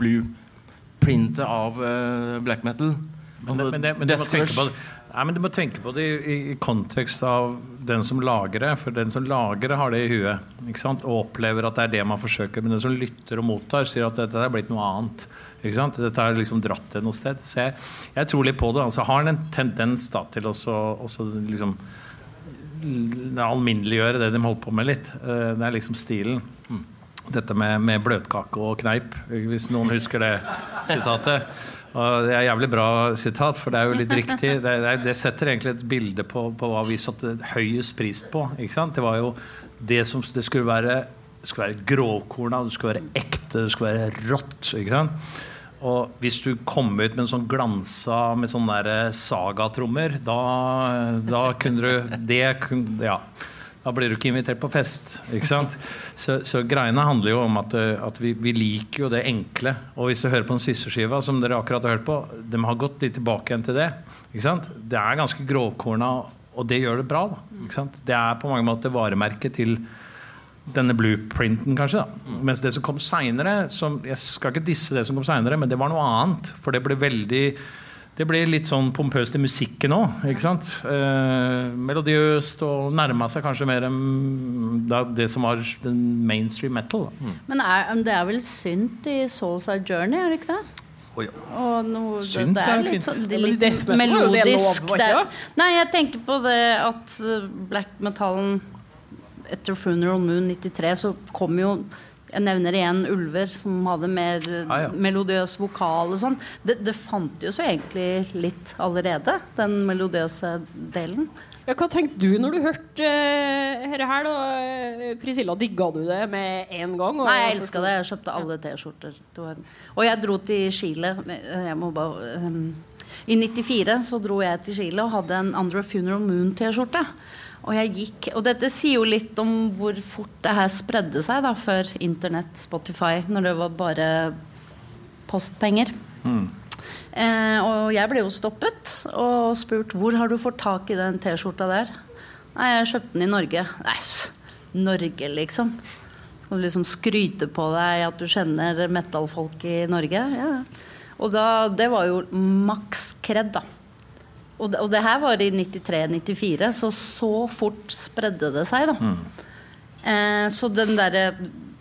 blueprintet av uh, black metal. Men, Altså, men, det, men, men Death Crush. Nei, men du må tenke på det i, i kontekst av den som lager det. For den som lager det, har det i huet. Ikke sant? Og opplever at det er det man forsøker. Men den som lytter og mottar, sier at dette er blitt noe annet. Ikke sant? Dette har liksom dratt det noe sted. Så jeg, jeg tror litt på det. Altså har den en tendens da, til å liksom alminneliggjøre det de holder på med litt. Eh, Det er liksom stilen. Dette med, med bløtkake og kneip, hvis noen husker det sitatet. Og det er jævlig bra sitat, for det er jo litt riktig. [laughs] Det, det, setter egentlig et bilde på, på hva vi satte høyest pris på. Det var jo det som det skulle være det skulle være grovkorna, det skulle være ekte, det skulle være rått. Og hvis du kom ut med en sånn glansa med sånne der sagatrommer, da, da kunne du Det kunne Ja. Da blir du ikke invitert på fest. Ikke sant? Så, så greiene handler jo om at, eh, at vi, vi liker jo det enkle. Og hvis du hører på den siste skiva, som dere akkurat har hørt på, de har gått litt tilbake igjen til det. Ikke sant? Det er ganske grovkorna, og det gjør det bra. Da, ikke sant? Det er på mange måter varemerket til denne blueprinten, kanskje. da Mens det som kom seinere Jeg skal ikke disse det som kom seinere, men det var noe annet. For det ble veldig det ble litt sånn pompøst i musikken òg. Eh, melodiøst og nærma seg kanskje mer enn det som var den mainstream metal. Da. Men er, det er vel synt i Soulside Journey, er det ikke det? Oh, ja. Og noe, Synt det, det er er litt, fint. sånn, Ja, men litt er jo det melodisk. lov, det ikke er- Nei, jeg tenker på det at uh, black metallen etter Funeral Moon 93 så kom jo jeg nevner igjen ulver som hadde mer Ah, ja. melodiøs vokal og sånn. Det, det fantes jo egentlig litt allerede, den melodiøse delen. Ja, hva tenkte du når du hørte uh, her, her? da? Priscilla, digga du det med en gang? og- Nei, jeg elska det. Jeg kjøpte alle T-skjorter. Og jeg dro til Chile. Jeg må bare um, I 94 så dro jeg til Chile og hadde en Under Funeral Moon-T-skjorte. Og jeg gikk Og dette sier jo litt om hvor fort det her spredde seg da før Internett, Spotify, når det var bare postpenger. Eh, og jeg ble jo stoppet og spurt hvor har du fått tak i den T-skjorta der. Nei, jeg kjøpte den i Norge. Nei, Norge, liksom. Skal du liksom skryte på deg at du kjenner metallfolk i Norge? Ja. Og da, det var jo maks kred, da. Og det, og det her var i 93-94, så så fort spredde det seg, da. Eh, så den derre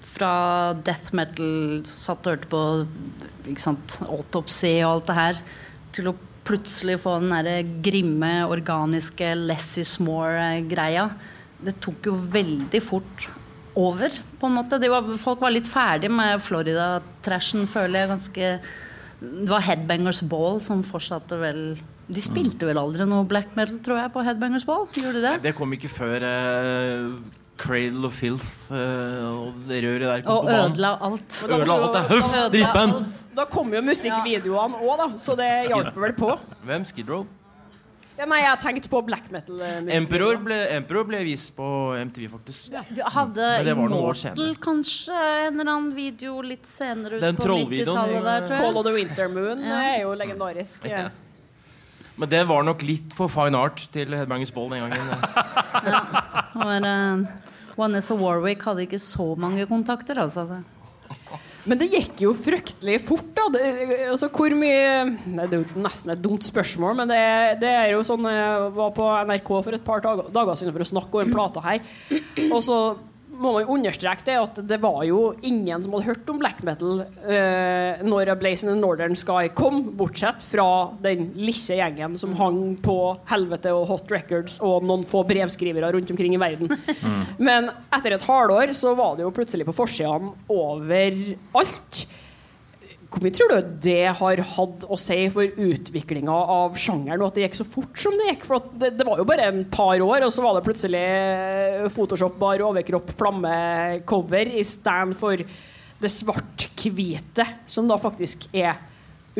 fra death metal satt og hørte på ikke sant, autopsy og alt det her, til å plutselig få den derre grimme, organiske less is more-greia. Det tok jo veldig fort over, på en måte. Var, folk var litt ferdig med Florida-trashen, føler jeg. ganske Det var Headbangers Ball som fortsatte vel De spilte vel aldri noe black metal, tror jeg, på Headbangers Ball? Gjorde de det? Det kom ikke før uh, Cradle of Filth uh, og det røret der kom Og på banen. ødela alt. Ødela alt, det. Huff, Ødela drittband! Da kom jo musikkvideoene òg, da, så det hjalp vel på. Hvem? Skid Row? Ja, nei, jeg tenkte på black metal. eh. Emperor ble, Emperor ble vist på MTV, faktisk. Du hadde Men det var noen år Immortal kanskje en eller annen video litt senere ut Den på 90-tallet der, tror Call of the Winter Moon Ja. er jo legendarisk. Ja. Men det var nok litt for fine art til Headbangers Ball den gangen. Og uh, Vanessa Warwick hadde ikke så mange kontakter, altså. Men det gikk jo fryktelig fort, da. Det, altså, hvor mye Det er jo nesten et dumt spørsmål, men det, det er jo sånn Jeg var på NRK for et par dager, siden for å snakke om plate her. Og så må man understreke det at det var jo ingen som hadde hørt om black metal eh, når A Blaze in the Northern Sky kom, bortsett fra den lille gjengen som hang på Helvete og Hot Records og noen få brevskrivere rundt omkring i verden. Men etter et halvår så var det jo plutselig på forsidene overalt. Hvor mye tror du det har hatt å si for utviklinga av sjangeren, og at det gikk så fort som det gikk? For at det, det var jo bare en par år, og så var det plutselig Photoshop bar overkropp flamme-cover i stand for det svart-hvite, som da faktisk er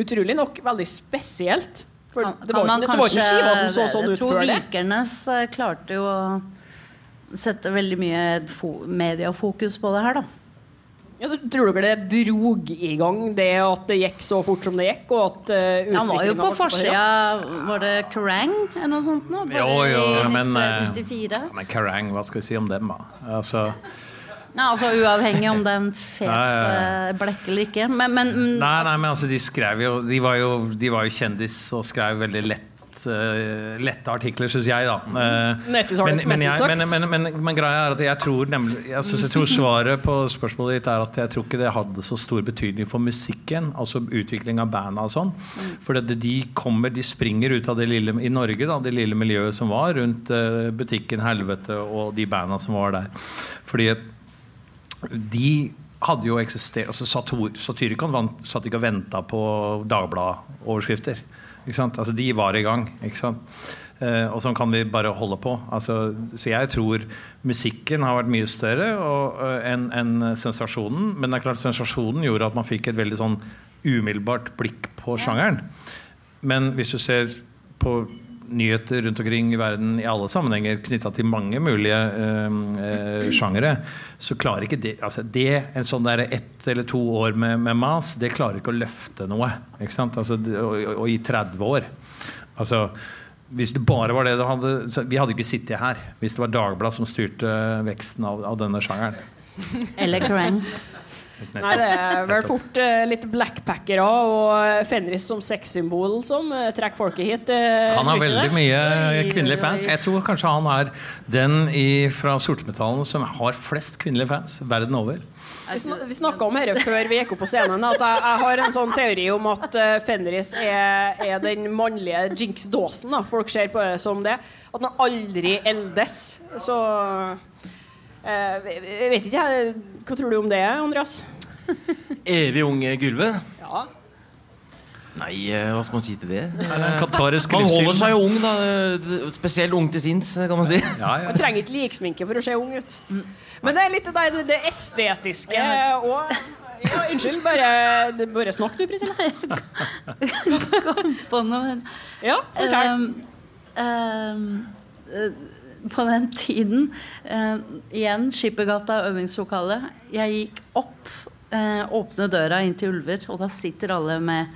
utrolig nok veldig spesielt. For det var, det, det var ikke skiva som så sånn ut før det. Jeg tror Vikernes eh, klarte jo å sette veldig mye fo mediefokus på det her, da. Ja, tror dere det drog i gang det at det gikk så fort som det gikk? Og at uh, Han var jo på forsida? Var det Kerrang eller noe sånt? Nå, Jo, jo, men, ja, Men Kerrang, hva skal vi si om dem, da? Altså, Ja, altså Uavhengig om det er en fet Ja, eh, blekk eller ikke. Men, men nei, nei, men altså, de skrev jo De var jo, de var jo kjendis og skrev veldig lett eh, lette artikler, syns jeg, da. Uh, men, men, jeg, men, men, men, men greia er at jeg tror nemlig jeg, synes, jeg tror [laughs] svaret på spørsmålet ditt er at jeg tror ikke det hadde så stor betydning for musikken. Altså utvikling av banda og sånn. For de kommer, de springer ut av det lille i Norge, da, det lille miljøet som var rundt uh, butikken Helvete og de banda som var der. Fordi de hadde jo eksistert altså Satyricon satt ikke og venta på Dagbladet-overskrifter. Altså, de var i gang. Eh, og sånn kan vi bare holde på. Altså, så jeg tror musikken har vært mye større eh, enn enn sensasjonen. Men det er klart sensasjonen gjorde at man fikk et veldig sånn umiddelbart blikk på sjangeren. Men hvis du ser på nyheter rundt omkring i verden i alle sammenhenger knytta til mange mulige eh, eh, sjangere, så klarer ikke det altså det, En sånn der ett eller to år med, med mas, det klarer ikke å løfte noe. Ikke sant? Altså, og, og i 30 år. Altså, hvis det bare var det det hadde Vi hadde ikke sittet her hvis det var Dagbladet som styrte veksten av, av denne sjangeren. Eller Krang. Nei, det er vel fort uh, litt blackpackere og Fenris som sexsymbol som uh, trekker folket hit. Uh, Han har veldig mye kvinnelige fans. Jeg tror kanskje han er den i, fra Sortemetallen som har flest kvinnelige fans verden over. Vi, sn snakka om dette før vi gikk opp på scenen. At jeg, jeg har en sånn teori om at Fenris er, er den mannlige Jinx Dawson. Folk ser på det som det. At han aldri eldes. Så jeg jeg vet ikke, jeg. Hva tror du om det, Andreas? [laughs] Evig unge Gylve? Ja. Nei, eh, hva skal man si til det? Katarisk Han holder seg jo ung, da. eh, Spesielt ung til sinns, kan man si. Ja, ja. Man trenger ikke liksminke for å se ung ut. Men det er litt det, det, det estetiske og ja, Unnskyld, bare, det- bare snakk du, Priscilla. [laughs] På noe Ja, fortell. Um, ehm, eh, på den tiden eh, Igjen Skippergata øvingslokale. Jeg gikk opp, eh, åpne døra inn til Ulver, og da sitter alle med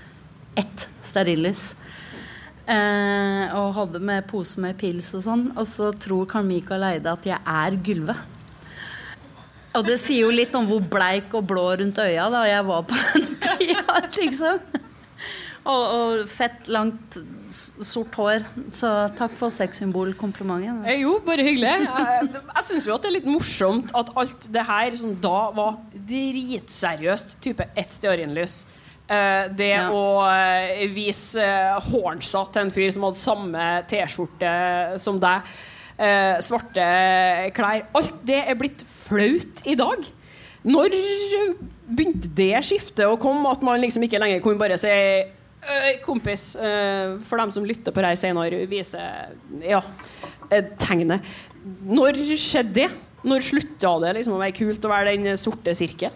ett stearinlys. Eh, og hadde med pose med pils og sånn. Og så tror Karl Mikael Eide at jeg er Gylve. Og det sier jo litt om hvor bleik og blå rundt øya da jeg var på den [laughs] tida, liksom. Og, og fett, langt, sort hår. Så takk for sexsymbolkomplimenten. Eh, Jo, bare hyggelig. Jeg, jeg syns jo at det er litt morsomt at alt det her som da var dritseriøst, type ett stearinlys eh, Det Ja. å eh, vise hornsa til en fyr som hadde samme T-skjorte som deg, svarte klær Alt det er blitt flaut i dag. Når begynte det skiftet å komme, at man liksom ikke lenger kunne bare si «Øh, kompis, øh, for dem som lytter på det her senere, viser ja, eh, tegnet. Når skjedde det? Når slutta det liksom å være kult å være den sorte sirkel?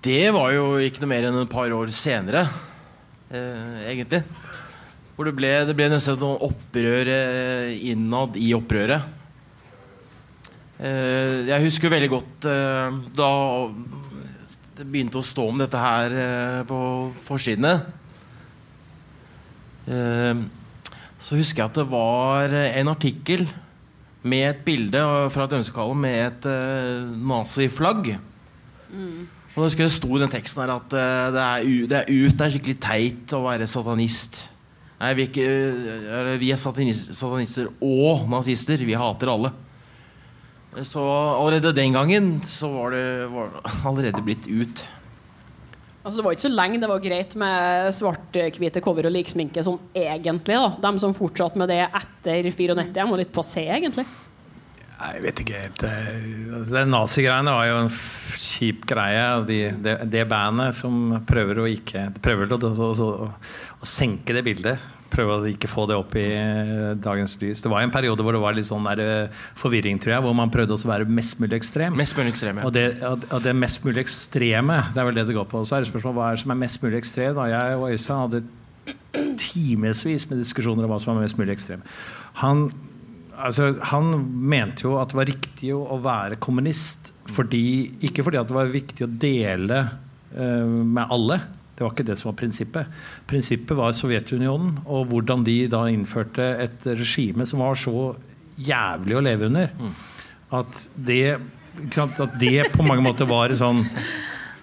Det var jo ikke noe mer enn et par år senere, eh, egentlig. Hvor det ble, det ble nesten noe opprør eh, innad i opprøret. Eh, jeg husker veldig godt eh, da det begynte å stå om dette her eh, på forsidene. Eh, så husker jeg at det var en artikkel med et bilde fra et ønskekall med et eh, naziflagg. Og da husker jeg det sto i den teksten her at eh, det, er det er ut, det er skikkelig teit å være satanist. Nei, vi er, ikke, vi er satanis- satanister og nazister. Vi hater alle. Så allerede den gangen så var det var allerede blitt ut. Altså, det var ikke så lenge det var greit med svart-hvite cover og liksminke sånn egentlig. da De som fortsatte med det etter 94, var litt passé, egentlig. Nei, Jeg vet ikke helt. eh, altså, Det nazigreiene var jo en kjip greie. De, det, det bandet som prøver å ikke Prøver å, å, å, å senke det bildet. Prøver å ikke få det opp i eh, dagens lys. Det var en periode hvor det var litt sånn der, eh, forvirring, tror jeg. Hvor man prøvde å være mest mulig ekstrem. Mest mulig ekstreme. Og det, og det mest mulig ekstreme, det er vel det det går på. Så er det spørsmålet hva er det som er mest mulig ekstrem. Da jeg og Øystein hadde timevis med diskusjoner om hva som var mest mulig ekstrem. Han, altså, han mente jo at det var riktig å, være kommunist fordi, ikke fordi at det var viktig å dele uh, med alle. Det var ikke det som var prinsippet. Prinsippet var Sovjetunionen og hvordan de da innførte et regime som var så jævlig å leve under. At det, at det på mange måter var sånn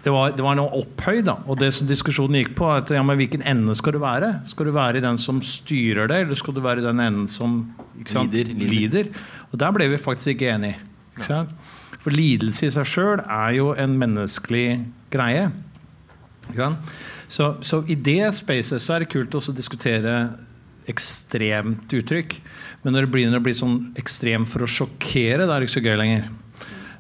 det var, det var noe opphøyd. da Og det som diskusjonen gikk på, at ja, men hvilken ende skal du være? Skal du være den som styrer det, eller skal du være den enden som sant, Lider, lider. lider? Og der ble vi faktisk ikke enige. Ikke? For lidelse i seg sjøl er jo en menneskelig greie. Så, så i det spacet så er det kult å diskutere ekstremt uttrykk. Men når det begynner å bli sånn ekstremt for å sjokkere, da er det ikke så gøy lenger.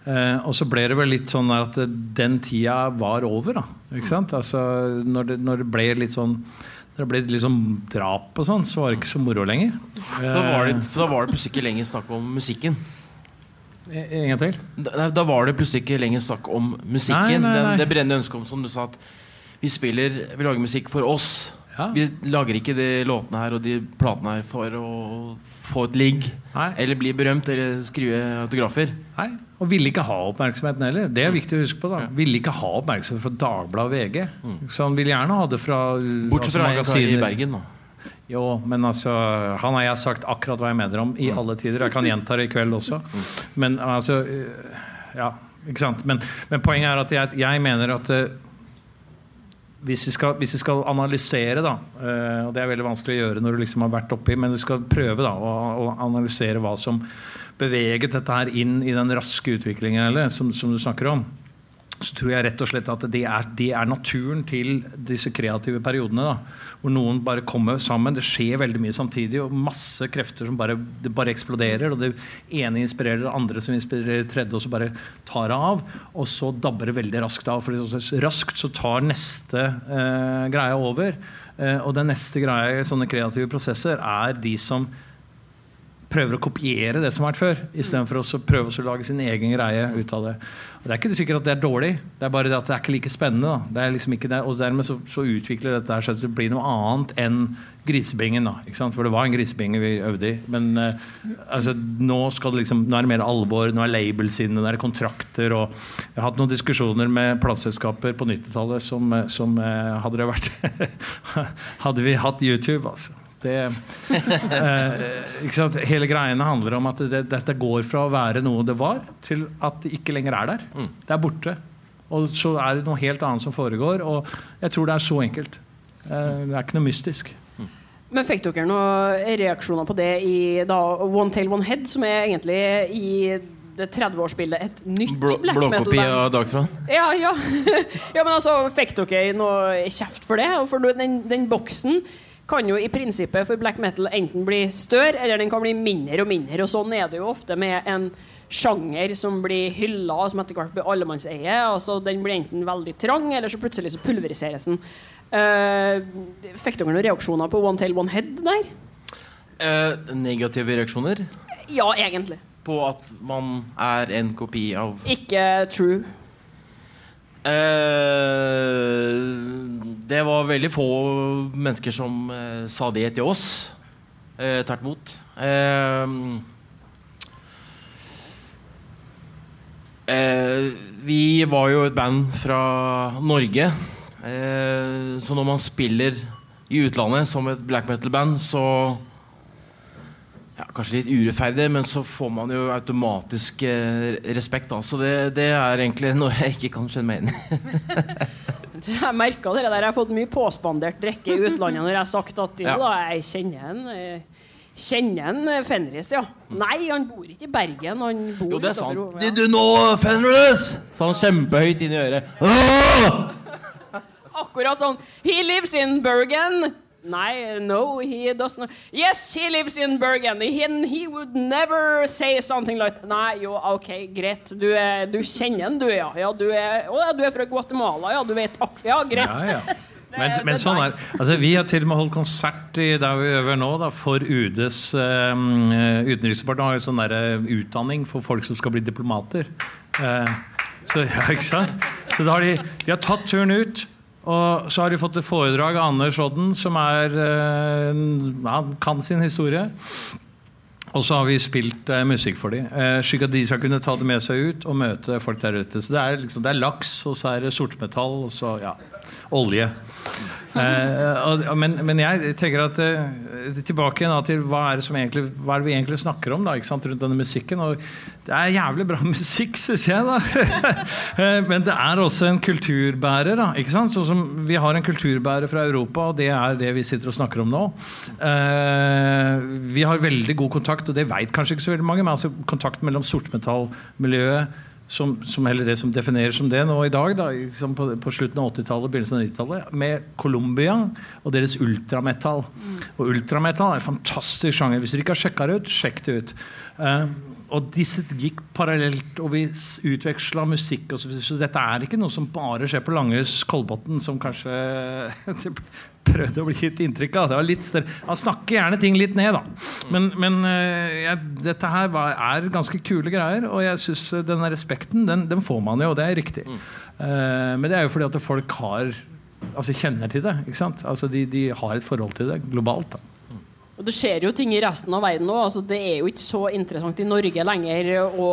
Eh, og så ble det vel litt sånn at den tida var over. da ikke sant? Altså, når, det, når det ble litt sånn når det ble litt sånn drap og sånn, så var det ikke så moro lenger. Da var det, da var det plutselig ikke lenger snakk om musikken. Eh, en gang til? Da, da var det plutselig ikke lenger snakk om musikken. Nei, nei, nei. Den, det brennende ønsket om, som du sa, at vi spiller Vi lager musikk for oss. Ja. Vi lager ikke de låtene her og de platene her for å få et ligg. Eller bli berømt eller skrive autografer. Nei, Og ville ikke ha oppmerksomheten heller. Det er viktig å huske på. da Ville ikke ha oppmerksomhet fra Dagbladet og VG. Så han ville gjerne ha det fra Bortsett fra altså, i. Bergen, da. Jo, men altså Han har jeg sagt akkurat hva jeg mener om i alle tider. Jeg kan gjenta det i kveld også. Men altså øh, Ja, ikke sant. Men, men poenget er at jeg, jeg mener at øh, hvis vi, skal, hvis vi skal analysere, da øh, Og det er veldig vanskelig å gjøre når du liksom har vært oppi, men vi skal prøve da å, å analysere hva som beveget dette her inn i den raske utviklingen eller, som, som du snakker om så tror jeg rett og slett at det er, det er naturen til disse kreative periodene. Da, hvor noen bare kommer sammen. Det skjer veldig mye samtidig, og masse krefter som bare, det bare eksploderer. Og det ene inspirerer det andre, som inspirerer tredje, og så bare tar det av. Og så dabber det veldig raskt av. For raskt så tar neste eh, greie over. Eh, og den neste greia i sånne kreative prosesser er de som prøver å kopiere det som har vært før, istedenfor å prøve å lage sin egen greie ut av det. Og Det er ikke sikkert at det er dårlig, det er bare det at det er ikke like spennende. Da. Det er liksom ikke det, og dermed så, så utvikler dette her seg til å bli noe annet enn grisebingen. Da, ikke sant? For det var en grisebinge vi øvde i. Men eh, altså, nå, skal det liksom, nå er det mer alvor, nå er labels inne, nå er det kontrakter. Og jeg har hatt noen diskusjoner med plateselskaper på 90-tallet som, eh, som eh, hadde det vært [laughs] Hadde vi hatt YouTube, altså. Det, eh, ikke sant? Hele greiene handler om at det, dette går fra å være noe det var, til at det ikke lenger er der. Det er borte. Og så er det noe helt annet som foregår. Og jeg tror det er så enkelt. Eh, det er ikke noe mystisk. Men fikk dere noen reaksjoner på det i da, One Tail One Head, som er egentlig i det 30-årsbildet et nytt Blå, black metal-band? av Dagsfra. [laughs] Ja, ja. [laughs] ja, men altså, fikk dere noe kjeft for det? Og For den, den boksen kan jo i prinsippet for black metal enten bli større, eller den kan bli mindre og mindre. Og sånn er det jo ofte med en sjanger som blir hylla, og som etter hvert blir allemannseie. Altså, den blir enten veldig trang, eller så plutselig så pulveriseres den. Uh, fikk dere noen reaksjoner på One Tail One Head der? Uh, negative reaksjoner Ja, egentlig. på at man er en kopi av Ikke true. Eh, det var veldig få mennesker som eh, sa det til oss. Eh, Tvert imot. Eh, vi var jo et band fra Norge. Så når man spiller i utlandet som et black metal-band, så ja, Kanskje litt urettferdig, men så får man jo automatisk eh, respekt. Da. Så det, det er egentlig noe jeg ikke kan skjønne meg inn i. [laughs] Jeg merka det der. Jeg har fått mye påspandert drikke i utlandet når jeg har sagt at jo Ja. da, jeg kjenner en eh, Kjenner en eh, Fenris, ja. Nei, han bor ikke i Bergen. Han bor Jo, det er sant. ja. Did you know Fenris? Sa han kjempehøyt inn i øret. Åh! Akkurat sånn. He lives in Bergen. Nei, no, he doesn't. Yes, he lives in Bergen. He, he would never say something like Nei, jo, OK, greit. Du, er, du kjenner han, du, ja. ja du, er, å, du er fra Guatemala, ja. Du vet takk Ja, greit. Ja, ja. [laughs] Men, men sånn er altså, Vi har til og med holdt konsert i der vi øver nå, da, for UDs um, Utenriksdepartement har jo sånn der, eh, utdanning for folk som skal bli diplomater. Uh, så, [laughs] ja, ikke sant? så da har de, de har tatt turen ut. Og så har de fått et foredrag av Anders Odden, som er, eh, han kan sin historie. Og så har vi spilt eh, musikk for dem, eh, slik at de skal kunne ta det med seg ut og møte folk der ute. Så det er, liksom, det er laks, og så er det sortmetall, og så ja, olje. Eh, men, men jeg tenker at eh, tilbake igjen til hva er, egentlig, hva er det vi egentlig snakker om da, rundt denne musikken. Og det er jævlig bra [laughs] musikk, syns jeg. da [laughs] Eh, Men det er også en kulturbærer. da, ikke sant? Sånn som Vi har en kulturbærer fra Europa, og det er det vi sitter og snakker om nå. Vi har veldig god kontakt, og det veit kanskje ikke så veldig mange, men altså kontakt mellom sortmetallmiljøet som, som heller det som defineres som det nå i dag, da, liksom på, på slutten av 80-tallet begynnelsen av 90-tallet, med Colombia og deres ultrametall. Og ultrametall er en fantastisk sjanger. Hvis dere ikke har sjekka det ut, sjekk det ut. Eh, og disse gikk parallelt, og vi utveksla musikk. Og så, så dette er ikke noe som bare skjer på Langhus Kolbotn, som kanskje [laughs] prøvde å bli gitt inntrykk av. Det var litt større. Han snakker gjerne ting litt ned, da. Men, men ja, dette her var, er ganske kule greier, og jeg synes den denne respekten, den, den får man jo, og det er riktig. Eh, men det er jo fordi at folk har altså kjenner til det. ikke sant? Altså de, de har et forhold til det globalt. da. Og Det skjer jo ting i resten av verden òg. Altså, det er jo ikke så interessant i Norge lenger å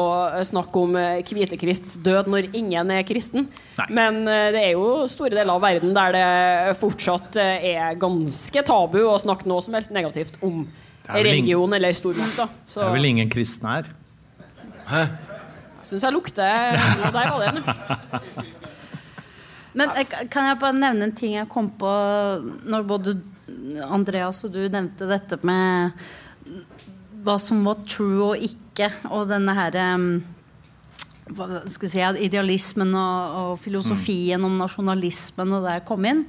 snakke om kvitekrists død når ingen er kristen. Nei. Men eh, det er jo store deler av verden der det fortsatt eh, er ganske tabu å snakke noe som helst negativt om religion ingen, eller stormakt. Det er vel ingen kristne her? jeg syns jeg lukter noe Der var det. Men eh, kan jeg bare nevne en ting jeg kom på når både Andreas og du nevnte dette med hva som var true og ikke, og denne her um, hva skal jeg si, idealismen og, og filosofien om nasjonalismen og der kom inn.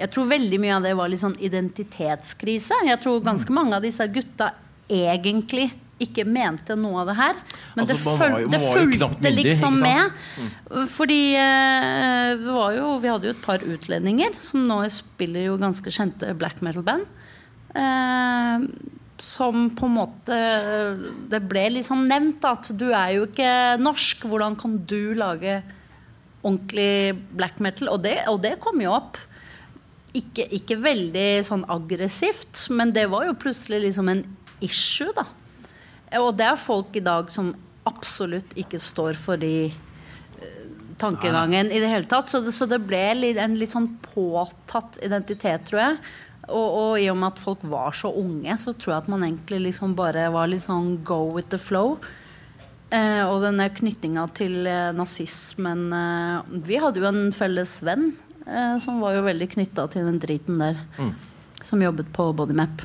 Jeg tror veldig mye av det var litt sånn identitetskrise. Jeg tror ganske mange av disse gutta egentlig ikke mente noe av det her. Men Altså, det, føl var det fulgte myndig, liksom med. Mm. Fordi eh, det var jo, vi hadde jo et par utlendinger som nå spiller jo ganske kjente black metal-band. Eh, som på en måte Det ble liksom nevnt at du er jo ikke norsk. Hvordan kan du lage ordentlig black metal? Og det, og det kom jo opp. Ikke, ikke veldig sånn aggressivt, men det var jo plutselig liksom en issue, da. Og det er folk i dag som absolutt ikke står for de eh, tankegangen i det hele tatt. Så det, så det ble en litt sånn påtatt identitet, tror jeg. Og, og i og med at folk var så unge, så tror jeg at man egentlig liksom bare var litt sånn go with the flow. Eh, og denne knytninga til eh, nazismen eh, Vi hadde jo en felles venn eh, som var jo veldig knytta til den driten der. Som jobbet på Bodymap.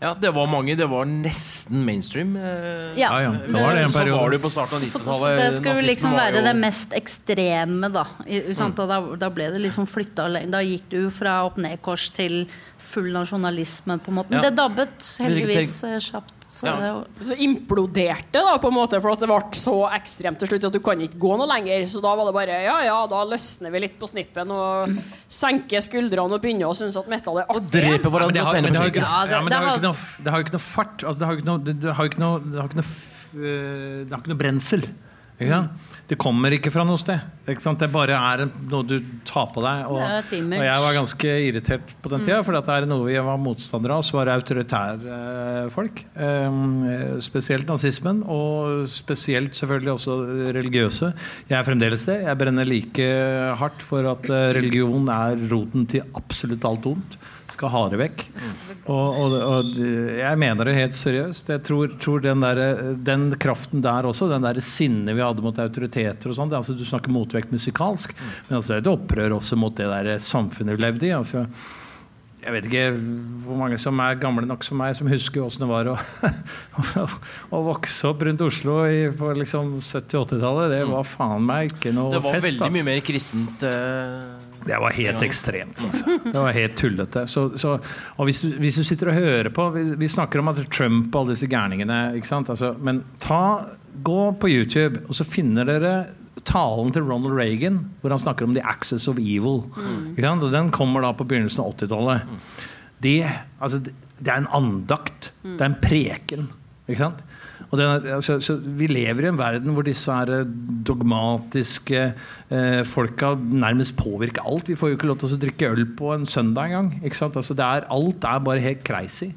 Ja, det var mange. Det var nesten mainstream. eh, Ja, Ja, ja. Det var det en periode. Så var det på starten av 90-tallet. det skulle liksom være jo- det mest ekstreme, da. I, sant? Og Da, da ble det liksom flytta Da gikk du fra opp-ned-kors til full nasjonalisme, på en måte. Men Ja. det dabbet heldigvis eh, kjapt. Så Ja. det, Så imploderte da på en måte for at det ble så ekstremt til slutt at du kan ikke gå noe lenger. Så da var det bare ja ja, da løsner vi litt på snippen og senker skuldrene og begynner å synes at metal er Og artig. dreper Men hverandre det og har, jo ikke. Ja, ja, men det det har jo ikke ikke noe fart. Altså, det har jo ikke noe, det, det har ikke noe, det har ikke noe, øh, det har ikke noe brensel. Ikke sant? Det kommer ikke fra noe sted. Ikke sant? Det bare er noe du tar på deg. Og, Det og jeg var ganske irritert på den tida, for det er noe vi var motstandere av. Så var det autoritære eh, folk. Eh, spesielt nazismen, og spesielt selvfølgelig også religiøse. Jeg er fremdeles det. Jeg brenner like hardt for at eh, religion er roten til absolutt alt ondt. Skal ha det vekk. Og, og, og jeg mener det helt seriøst. Jeg tror, tror den, der, den kraften der også, den der sinnet vi hadde mot autoriteter og sånn, altså, Du snakker motvekt musikalsk, men altså, det er et opprør også mot det der samfunnet vi levde i. altså jeg vet ikke hvor mange som er gamle nok som meg, som husker åssen det var å, å, [laughs] å vokse opp rundt Oslo i, på liksom 70-80-tallet. Det var faen meg ikke noe Det var fest. veldig altså. mye mer kristent. eh, Det var helt ekstremt. Altså. Det var helt tullete. Så, så, og hvis du, hvis du sitter og hører på Vi, vi snakker om at Trump og alle disse gærningene. Altså, men ta, gå på YouTube, og så finner dere talen til Ronald Reagan, hvor han snakker om the axis of evil. Sant? Og Den kommer da på begynnelsen av 80-tallet. Det, altså, det er en andakt. Det er en preken. Ikke sant? Er- altså, så vi lever i en verden hvor disse her eh, dogmatiske eh, folka nærmest påvirker alt. Vi får jo ikke lov til å drikke øl på en søndag engang. Altså, alt er bare helt crazy.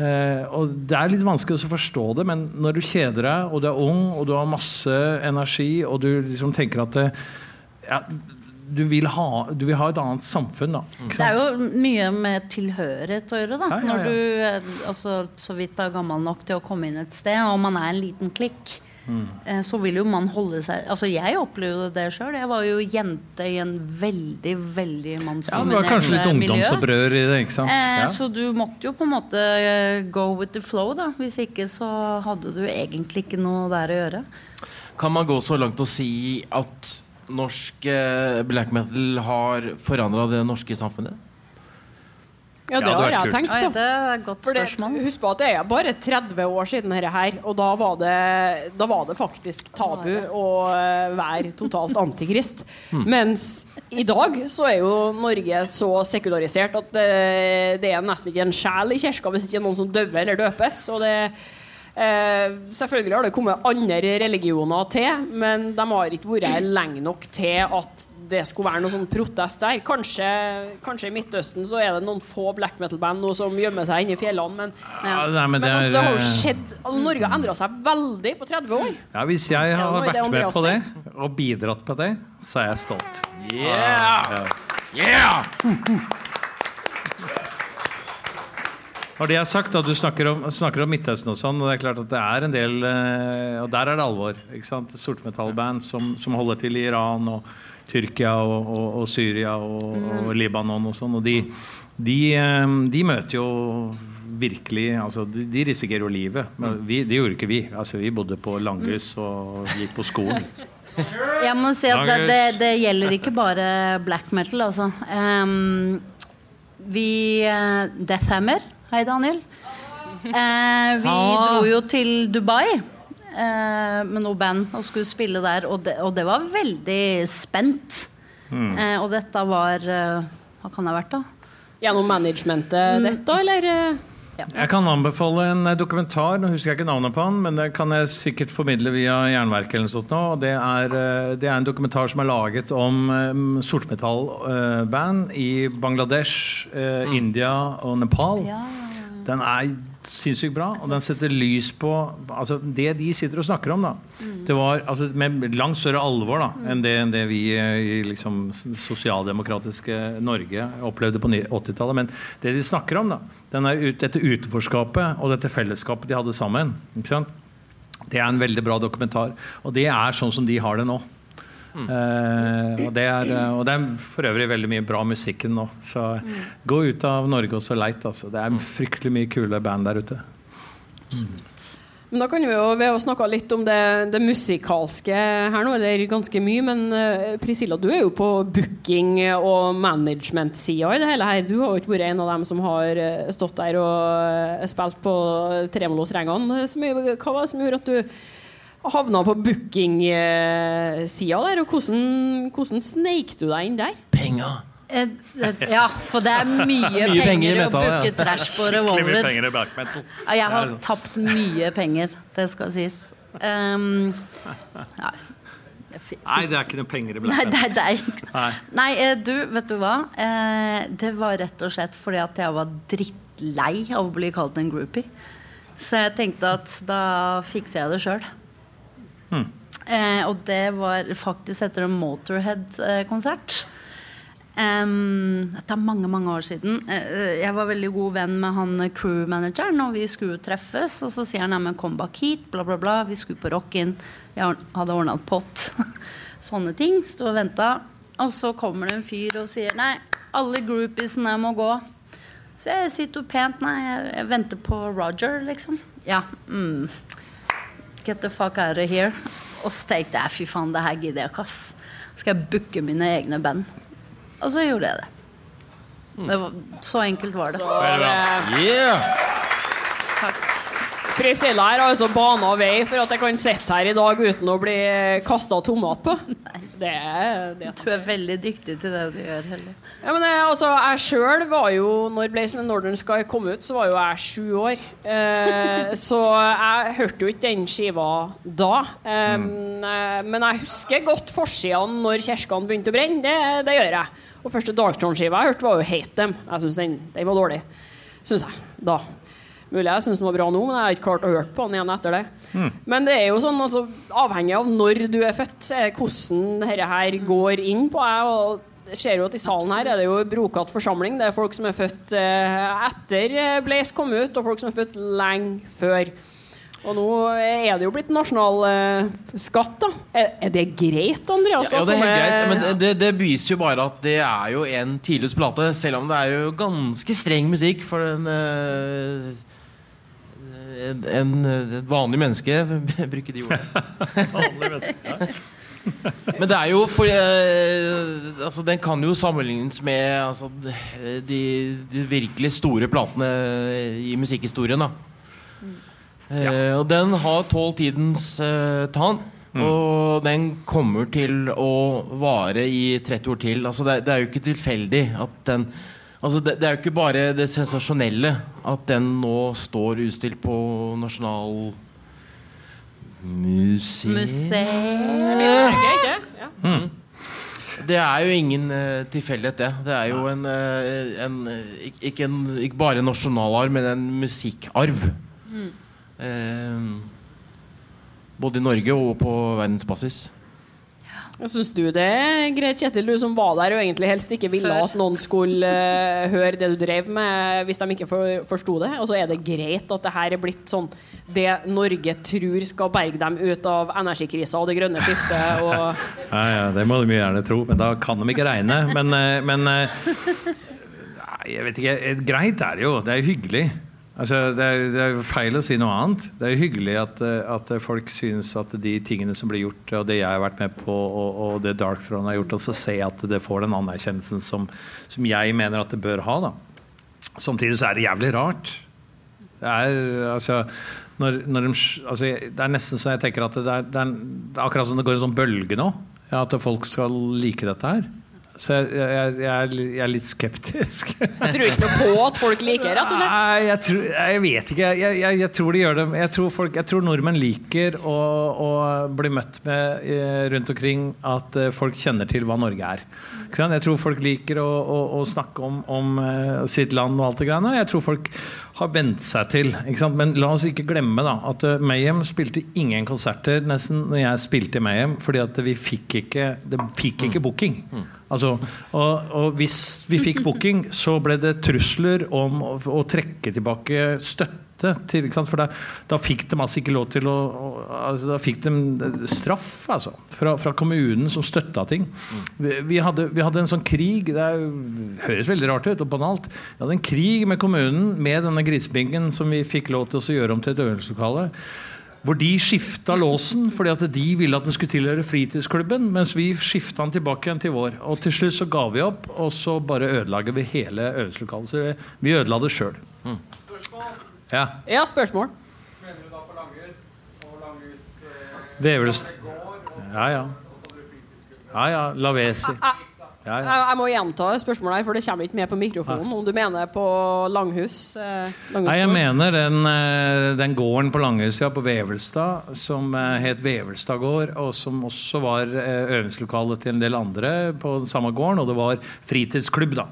Uh, og Det er litt vanskelig å forstå det, men når du kjeder deg, og du er ung, og du har masse energi, og du liksom tenker at det, ja, du, vil ha, du vil ha et annet samfunn, da. ikke det er jo mye med tilhørighet å gjøre, da. Ja, ja, ja. Når du eh, altså, så vidt er gammel nok til å komme inn et sted, og man er en liten klikk. Mm. eh, Så vil jo man holde seg Altså Jeg opplevde det sjøl. Jeg var jo jente i en veldig, veldig Ja, det var kanskje litt miljø. ungdomsopprør i det, ikke sant? Eh, Ja. Så du måtte jo på en måte eh, go with the flow, da. Hvis ikke så hadde du egentlig ikke noe der å gjøre. Kan man gå så langt og si at norsk eh, black metal har forandra det norske samfunnet? Ja, det Ja, det har jeg kult. tenkt Oi, det er et godt spørsmål. husk på at det er bare 30 år siden dette her, og da var det, da var det faktisk tabu å eh, være totalt [laughs] antikrist. Mens i dag så er jo Norge så sekularisert at det, det er nesten ikke en sjel i kirka hvis ikke er noen som dør eller døpes. Og det, eh, selvfølgelig har det kommet andre religioner til, men de har ikke vært lenge nok til at det skulle være noe sånn protest der. Kanskje, kanskje i Midtøsten så er det noen få black metal-band som gjemmer seg inne i fjellene, men, Ja, nei, men men det altså, er, det har jo skjedd altså, Norge har endra seg veldig på 30 år. Ja, Hvis jeg har vært med på det og bidratt på det, så er jeg stolt. Yeah! Yeah! Når det er sagt, da, Du snakker om, snakker om Midtøsten og sånn, og det er klart at det er en del eh, Og der er det alvor. ikke sant? Sortmetallband som, som holder til i Iran og Tyrkia og, og, og Syria og, og Libanon og sånn. Og de, de, eh, de møter jo virkelig altså De, de risikerer jo livet. Men vi, det gjorde ikke vi. altså Vi bodde på Langhus og gikk på skolen. [laughs] Jeg må si at det, det, det gjelder ikke bare black metal, altså. Um, vi uh, Deathhammer, hei Daniel. Eh, vi dro jo til Dubai eh, med noe band og skulle spille der, og det, og det var veldig spent. Eh, og dette var eh, Hva kan det ha vært, da? Gjennom managementet dette, eller? Eh? Jeg kan anbefale en eh, dokumentar. Nå husker jeg ikke navnet på den, men det kan jeg sikkert formidle via Jernverket. eller sånt nå. Det er, eh, det er en dokumentar som er laget om um, sortmetallband i Bangladesh, eh, India og Nepal. Den er sinnssykt bra, og den setter lys på altså, det de sitter og snakker om. da Det var altså, Med langt større alvor da enn det, enn det vi eh, i liksom, sosialdemokratiske Norge opplevde på 80-tallet. Men det de snakker om, da den er dette utenforskapet og dette fellesskapet de hadde sammen, det er en veldig bra dokumentar. Og det er sånn som de har det nå. Eh, og, det er, eh, og det er for øvrig veldig mye bra musikken nå. Så gå ut av Norge og så leit. Altså. Det er fryktelig mye kule band der ute. Men da kan vi jo, Vi har snakka litt om det, det musikalske her nå, eller ganske mye. Men eh, Priscilla, du er jo på booking- og management-sida i det hele her. Du har jo ikke vært en av dem som har stått der og spilt på tremolostrengene. så mye. Hva var det som gjorde at du havna på booking-sida der? Og hvordan, hvordan sneik du deg inn der? Penga. Eh, eh, ja, for det er mye, [laughs] penger penger, metal, å booke ja. trash på revolver. penger i black metal. Ja, jeg har tapt mye penger, det skal sies. Um, ja. Nei, det er ikke noe penger i Nei, black det, metal. noe. Nei. Nei, eh, du, vet du hva? Eh, det var rett og slett fordi at jeg var drittlei av å bli kalt en groupie. Så jeg tenkte at da fikser jeg det sjøl. Eh, og det var faktisk etter en Motorhead-konsert. Um, dette er mange mange år siden. Uh, jeg var veldig god venn med han crew-manageren, og vi skulle treffes. Og så sier han neimen kom bak hit, bla, bla, bla. Vi skulle på rock-in. Jeg hadde ordna et pott. [laughs] Sånne ting. Sto og venta. Og så kommer det en fyr og sier nei, alle groupiesene må gå. Så jeg sitter pent. Nei, jeg venter på Roger, liksom. Ja. Mm. Get the fuck out of here. Og så tenkte jeg fy faen, det her gidder jeg ikke, ass. Skal jeg booke mine egne band? Og så gjorde jeg det. det var, så enkelt var det. Yeah! Priscilla her har altså bana vei for at jeg kan sitte her i dag uten å bli kasta tomat på. Det er det Du er veldig dyktig til det du gjør, Heller. Ja, men eh, altså, Jeg sjøl var jo Når Blazing the Northern Sky kom ut, så var jo jeg sju år. Eh, [laughs] så jeg hørte jo ikke den skiva da. Eh, mm. Men jeg husker godt forsidene når kirkene begynte å brenne. Det, det gjør jeg. Og første Darktron-skiva jeg hørte, var jo Hate Them. Jeg syns den, den var dårlig. Syns jeg. Da. Mulig jeg syns den var bra nå, men jeg har ikke klart å høre på den igjen etter det. Men det er jo sånn, altså, avhengig av når du er født, er hvordan dette her går inn på deg. og ser jo at I salen her er det jo brokatt forsamling. Det er folk som er født eh, etter eh, Blaze kom ut, og folk som er født lenge før. Og nå er det jo blitt nasjonalskatt, da. Er, er det greit, Andreas? Ja, ja det er helt greit, men det, det beviser jo bare at det er jo en tidløs plate. Selv om det er jo ganske streng musikk for den eh, en, en, et vanlig menneske, [laughs] bruker de ordene. [laughs] [laughs] Men det er jo for, eh, altså, Den kan jo sammenlignes med altså, de, de virkelig store platene i musikkhistorien. da Eh, og den har tålt tidens eh, tann. Og den kommer til å vare i 30 år til. Altså, det, det er jo ikke tilfeldig at den Altså, det, det er jo ikke bare det sensasjonelle at den nå står utstilt på nasjonal Museet Ikke, ikke? Ja. Det er jo ingen uh, tilfeldighet, det. Det er jo en, uh, en uh, ikke, en, ikke bare en nasjonalarv, men en musikkarv. Mm. både i Norge og på verdensbasis. Syns du det er greit, Kjetil, du som var der og egentlig helst ikke ville Før. at noen skulle uh, høre det du drev med, hvis de ikke for, forsto det? Og så er det greit at det her er blitt sånn det Norge tror skal berge dem ut av energikrisa og det grønne skiftet og [laughs] Ja, ja, det må de gjerne tro, men da kan de ikke regne. Men, eh, men eh, nei, jeg vet ikke. Greit er det jo. Det er jo hyggelig. Altså, det, er, det er feil å si noe annet. Det er jo hyggelig at, eh, at folk syns at de tingene som blir gjort, og det jeg har vært med på, og, og det Dark Throne har gjort, og så ser jeg at det får den anerkjennelsen som, som jeg mener at det bør ha. da. Samtidig så er det jævlig rart. Det er altså når, når de, altså, Det er nesten så jeg tenker at det er, det er akkurat som det går en sånn bølge nå. Ja, at folk skal like dette her. Så jeg, jeg, jeg, er, jeg er litt skeptisk. Jeg tror ikke noe på at folk liker rett og slett. Nei, jeg, tror, jeg vet ikke. Jeg, jeg, jeg tror de gjør det. Jeg tror, folk, jeg tror nordmenn liker å, å bli møtt med eh, rundt omkring at eh, folk kjenner til hva Norge er. Jeg tror folk liker å, å, å snakke om, om eh, sitt land og alt det greiene. Jeg tror folk har vent seg til. Ikke sant? Men la oss ikke glemme da, at Mayhem spilte ingen konserter nesten når jeg spilte i Mayhem, fordi at vi fikk ikke, det fikk ikke booking. Altså, og, og hvis vi fikk booking, så ble det trusler om å, å trekke tilbake støtte. Til? For da, da fikk de altså ikke lov til å, å altså, Da fikk de straff altså, fra, fra kommunen som støtta ting. Vi, vi, hadde, vi hadde en sånn krig Det er, høres veldig rart ut og banalt. Vi hadde en krig med kommunen med denne grisebingen som vi fikk lov til å gjøre om til et øvelseslokale. Hvor de skifta låsen fordi at de ville at den skulle tilhøre fritidsklubben. Mens vi skifta den tilbake igjen til vår. Og til slutt så ga vi opp, og så bare ødelagde vi hele øvingslokalet. Så vi- ødela det sjøl. Ja. Ja, spørsmål? Mener du da på Vevelst. Ja, ja. Ja, ja. Lavesi. Ja, Jeg, ja. jeg må gjenta spørsmålet, her, for det kommer ikke med på mikrofonen. Om du mener på Langhus? Eh, Nei, jeg mener den, eh, den gården på Langhus, ja, på Vevelstad som eh, het Vevelstad gård, og som også var eh, øvingslokale til en del andre på den samme gården, og det var fritidsklubb, da.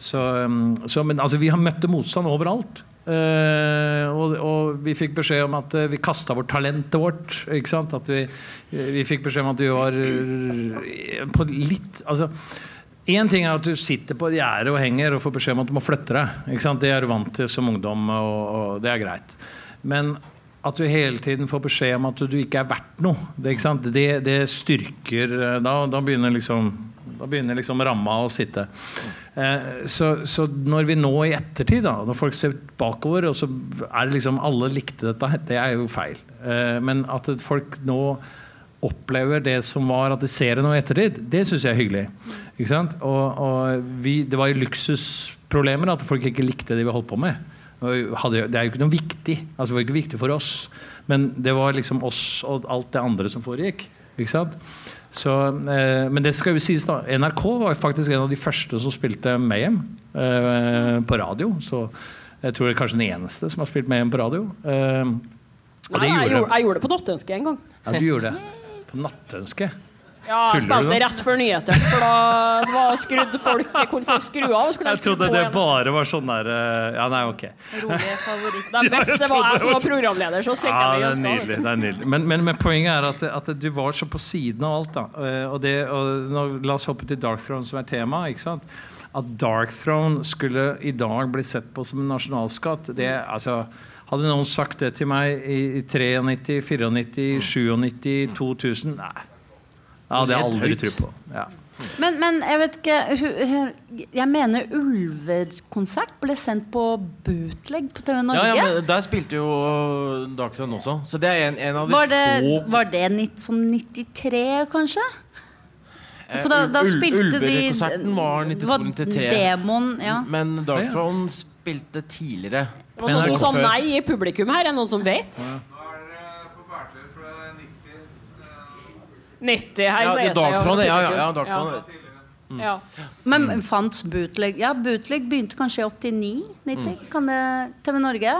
Så, mm, så, men altså, vi har møtte motstand overalt. Eh, og, og vi fikk beskjed om at uh, vi kasta bort talentet vårt. Ikke sant? At vi, vi fikk beskjed om at vi var eh, på litt Altså Én ting er at du sitter på et gjerde og henger og får beskjed om at du må flytte deg. Ikke sant? Det er du vant til som ungdom, og, og det er greit. Men at du hele tiden får beskjed om at du ikke er verdt noe, det, det, det styrker eh, Da, da begynner liksom da begynner liksom ramma å sitte. Eh, så, så når vi nå i ettertid, da, når folk ser bakover, og så er det liksom alle likte dette her, det er jo feil. Eh, men at folk nå opplever det som var at de ser det nå i ettertid, det syns jeg er hyggelig. Ikke sant? Og, og vi, det var jo luksusproblemer at folk ikke likte det vi holdt på med. Det er jo ikke noe viktig. Altså, det var ikke viktig for oss. Men det var liksom oss og alt det andre som foregikk. Ikke sant? Så, eh, men det skal jo sies da NRK var faktisk en av de første som spilte Mayhem eh, på radio. Så jeg tror det er kanskje den eneste som har spilt Mayhem på radio. Eh, og Nei, det jeg, gjorde jeg gjorde det på Nattønsket en gang. ja, du gjorde det. På Nattønske. Ja, jeg spilte rett før nyheter. For da var skrudd folk, kunne folk skru av. og Skulle Jeg trodde det igjen. bare var sånn der eh, Ja, nei, ok. Rolig favoritt. [laughs] Det er best det var jeg som var programleder, så Ja, jeg meg nydelig. det. det er nydelig. Men, men, men poenget er at, at du var så på siden av alt. da Eh, og det, og nå, La oss hoppe til Dark Throne, som er tema. ikke sant? At Dark Throne skulle i dag bli sett på som en nasjonalskatt det, altså, Hadde noen sagt det til meg i, i 93, 94, 97, 2000 Nei. Det har jeg aldri tro på. Ja. Men, men jeg vet ikke Jeg mener Ulver-konsert ble sendt på bootleg på TV Norge. Ja, ja, men Der spilte jo Darkson også. Så det er en, en av de var, det, få var det nitt, sånn 93, kanskje? Eh, For da, da spilte de Ulver-konserten var 92-93. Ja. Men Darkthrone spilte tidligere. Det var noen som sa nei i publikum her. Er det noen som vet? 90 her, Ja, det er. Darkthrone, ja, ja, ja, Darkthrone. Ja. Men fantes bootleg? Ja, bootleg begynte kanskje i 89-90. Kan det TV Norge?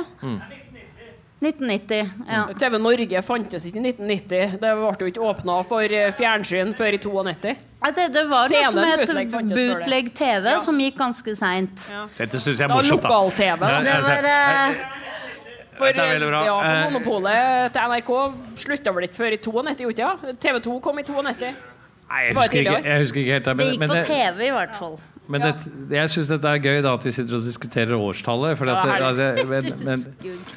1990. Ja. TV Norge fantes ikke i 1990. Det ble jo ikke åpna for eh, fjernsyn før i 92. Nei, Det, det var noe som Scenen het bootleg TV, Ja. som gikk ganske seint. Dette syns jeg er morsomt. da. lokal-TV. Det var eh, For, Dette er veldig bra. ja, for Eh, monopolet til NRK slutta vel ikke før i 92, gjorde det ikke? TV 2 kom i 92. Nei, jeg husker ikke, jeg husker ikke helt det. Det gikk men, på TV, i hvert fall. men det, jeg syns dette er gøy, da, at vi sitter og diskuterer årstallet. For at, Ja, altså, [laughs] men, men,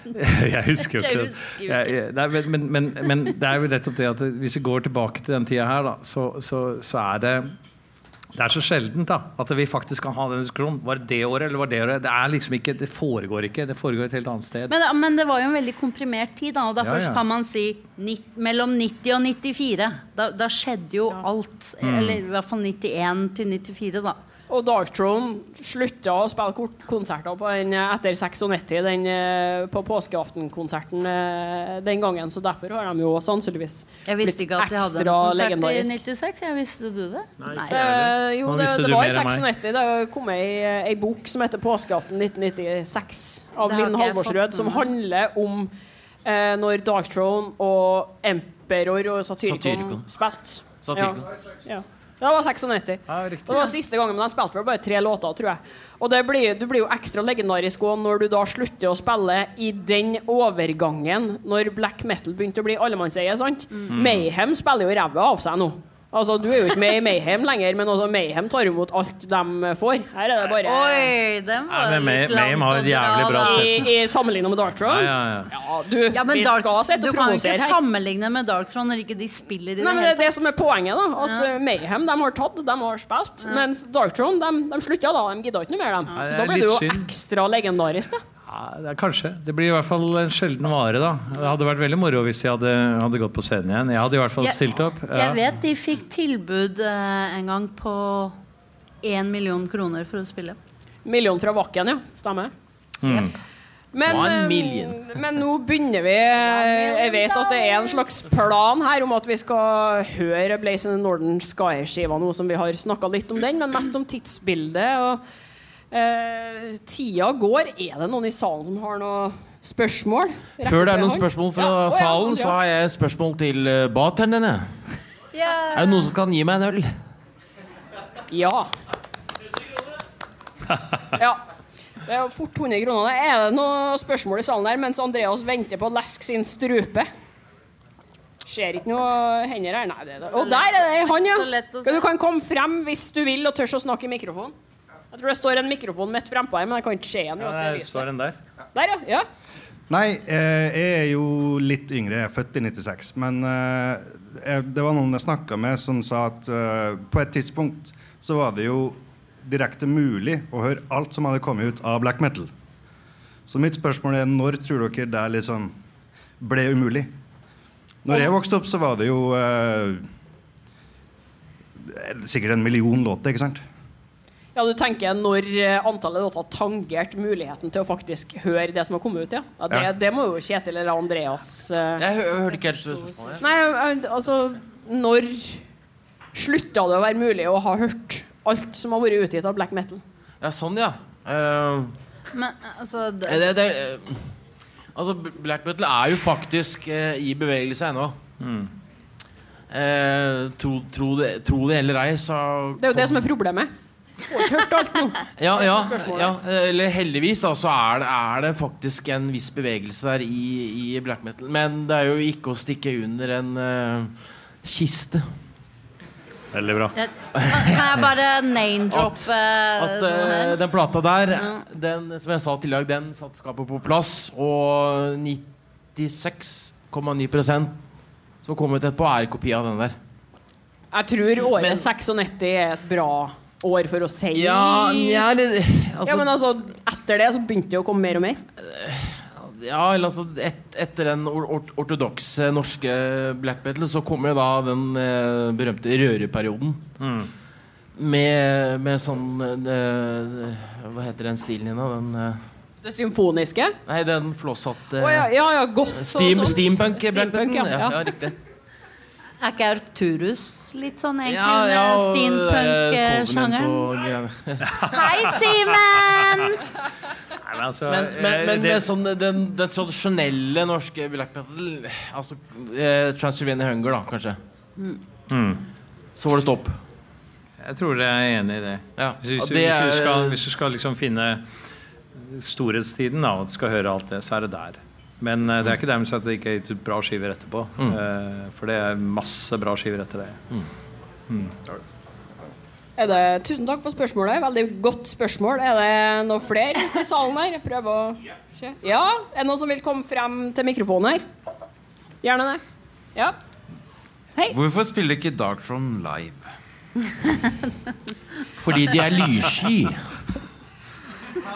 [laughs] jeg husker jo ikke det. men, men, men, men det er jo nettopp det at hvis vi går tilbake til den tida her, da, så, så, så er det det er så sjeldent da, at vi faktisk kan ha den diskusjonen. Var det det året, eller var det året? Det er liksom ikke, det foregår ikke. Det foregår et helt annet sted. Men, men det var jo en veldig komprimert tid, da, og derfor Ja, ja. kan man si nitt, mellom 90 og 94. Da, da skjedde jo alt. Mm. Eller i hvert fall 91 til 94, da. Og Darkthrone slutta å spille konserter på den, eh, etter 96, den, eh, på påskeaftenkonserten eh, den gangen. Så derfor har de jo sannsynligvis blitt ekstra legendarisk. Jeg visste ikke at de hadde en konsert i legendarisk. 96. Jeg visste du det? Nei. Eh, jo, det, det var i mer 96. Det kom ei, ei bok som heter 'Påskeaften 1996' av Linn Halvorsrød, som handler om eh, når Darkthrone og Emperor og Satyricon. spilte. Satyricon. Ja. ja. Det var 96. Ja. Det var siste gangen, men de spilte vel bare tre låter, tror jeg. Og det blir, du blir jo ekstra legendarisk òg når du da slutter å spille i den overgangen når black metal begynte å bli allemannseie. sant? Mayhem spiller jo ræva av seg nå. Altså, Du er jo ikke med i Mayhem lenger, men altså, Mayhem tar imot alt de får. Her er det bare Oi, den Nei, var men litt May- Mayhem har et jævlig bra sett. i, i sammenlignet med Darkthrone. Ja, ja, ja. Ja, du, Ja, men vi Dark, skal sette du kan jo ikke her. sammenligne med Darkthrone når ikke de spiller i det Nei, men det hele er det som er poenget. da At ja. Mayhem de har tatt, de har spilt. Mens Darkthrone de, de slutta da. De gidda ikke noe mer. dem Så da blir ble det jo synd. ekstra legendarisk. da Ja, det er kanskje. Det blir i hvert fall en sjelden vare, da. Det hadde vært veldig moro hvis jeg hadde, hadde gått på scenen igjen. Jeg hadde i hvert fall Jeg- stilt opp. Ja. Jeg vet de fikk tilbud eh, en gang på én million kroner for å spille. Million fra Vakken, ja. Stemmer. Mm. Men, eh, men nå begynner vi Jeg vet at det er en slags plan her om at vi skal høre Blaze in the Northern Sky-skiva nå som vi har snakka litt om den, men mest om tidsbildet. Og, eh, tida går. Er det noen i salen som har noe spørsmål? Rekker Før det er noen spørsmål fra Ja, salen, så har jeg spørsmål til bartenderne. Yeah. Er det noen som kan gi meg en øl? Ja. ja. Det er jo fort 100 kroner. Er det noen spørsmål i salen der mens Andreas venter på å leske sin strupe? Ser ikke noe hender her. Nei, det er det. Og der er det han, ja! Du kan komme frem hvis du vil og tør å snakke i mikrofonen. Jeg tror det står en mikrofon midt frempå her, men jeg kan ikke se den. Ja, det står den der. Der, ja. ja. Nei, eh, jeg er jo litt yngre. Jeg er født i 96. Men eh, det var noen jeg snakka med, som sa at eh, på et tidspunkt så var det jo direkte mulig å høre alt som hadde kommet ut av black metal. Så mitt spørsmål er når tror dere det liksom ble umulig? Når jeg vokste opp, så var det jo eh, sikkert en million låter, ikke sant? Ja, du tenker når eh, antallet låter tangerte muligheten til å faktisk høre det som har kommet ut, ja? ja det, Ja. det må jo Kjetil eller Andreas uh, Jeg hø hørte ikke helt spørsmålet. Nei, altså Når slutta det å være mulig å ha hørt alt som har vært utgitt av black metal? Ja, sånn, ja. Uh, Men altså det, det, det, uh, altså, black metal er jo faktisk i bevegelse ennå. Eh, tro, tro, det, tro det eller ei, så Det er jo det som er problemet. Får ikke hørt alt nå. Ja, ja, ja eller heldigvis da, så er det, er det faktisk en viss bevegelse der i, i black metal. Men det er jo ikke å stikke under en uh, kiste. Veldig bra. kan jeg bare name-droppe At uh, den plata der, den, som jeg sa tidligere, den satte skapet på plass. Og 96,9% som har kommet et på er kopi av den der. Jeg tror året Men- 96 er et bra år for å si Ja, ja, det, altså, Ja, men altså, etter det så begynte det å komme mer og mer. Ja, eller altså et, Etter den or or ortodokse norske black metal så kommer jo da den eh, berømte røreperioden. Med, med sånn eh, Hva heter den stilen din, da? Den, eh, Det symfoniske. nei, den flosshatte oh, ja, ja, ja, Steam. Steampunk black Steampunk, Ja, ja. ja, riktig. Er ikke Arturus litt sånn egentlig Ja, ja, steampunk-sjangeren? og. [laughs] Hei, Simen! Nei, men, altså, Men, men, eh, men det- med sånn, den, den tradisjonelle norske black metal Altså eh, Transylvania Hunger, da, kanskje. Mm. Så var det stopp. Jeg tror jeg er enig i det. Ja. Hvis, hvis, det hvis, er- du skal, hvis du skal liksom finne storhetstiden, da, og du skal høre alt det, så er det der. Men eh, det er ikke dermed sagt at det ikke er gitt ut bra skiver etterpå. Mm. Eh, for det er masse bra skiver etter det. Mm. Er det, tusen takk for spørsmålet. Veldig godt spørsmål. Er det noe flere ute i salen her? Jeg prøver å se. Ja? Er det noen som vil komme frem til mikrofonen her? Gjerne det. Ja. Hvorfor spiller ikke Darktron live? [laughs] Fordi de er lyssky.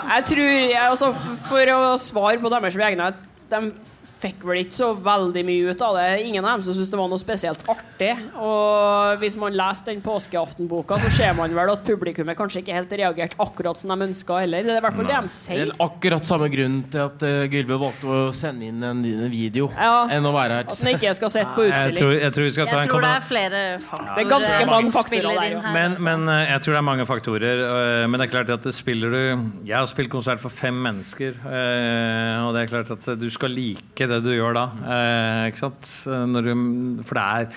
Jeg tror, jeg, altså, For å svare på deres vegne De fikk vel ikke så veldig mye ut av det. Ingen av dem som syntes det var noe spesielt artig. Og hvis man leser den påskeaftenboka, så ser man vel at publikummet kanskje ikke helt reagerte akkurat som de ønska heller. Det er i hvert fall det de sier. Det er akkurat samme grunn til at uh, Gylve valgte å sende inn en, en video Ja. enn å være At den ikke skal sitte på Jeg tror, jeg tror vi skal ta Jeg en tror det er flere faktorer Det er ganske mange faktorer der, jo. her. Men, altså. men eh, jeg tror det er mange faktorer. Uh, Men det er klart at det spiller du Jeg har spilt konsert for fem mennesker. uh, Og det er klart at du skal like det du gjør da. eh? Når du, for det er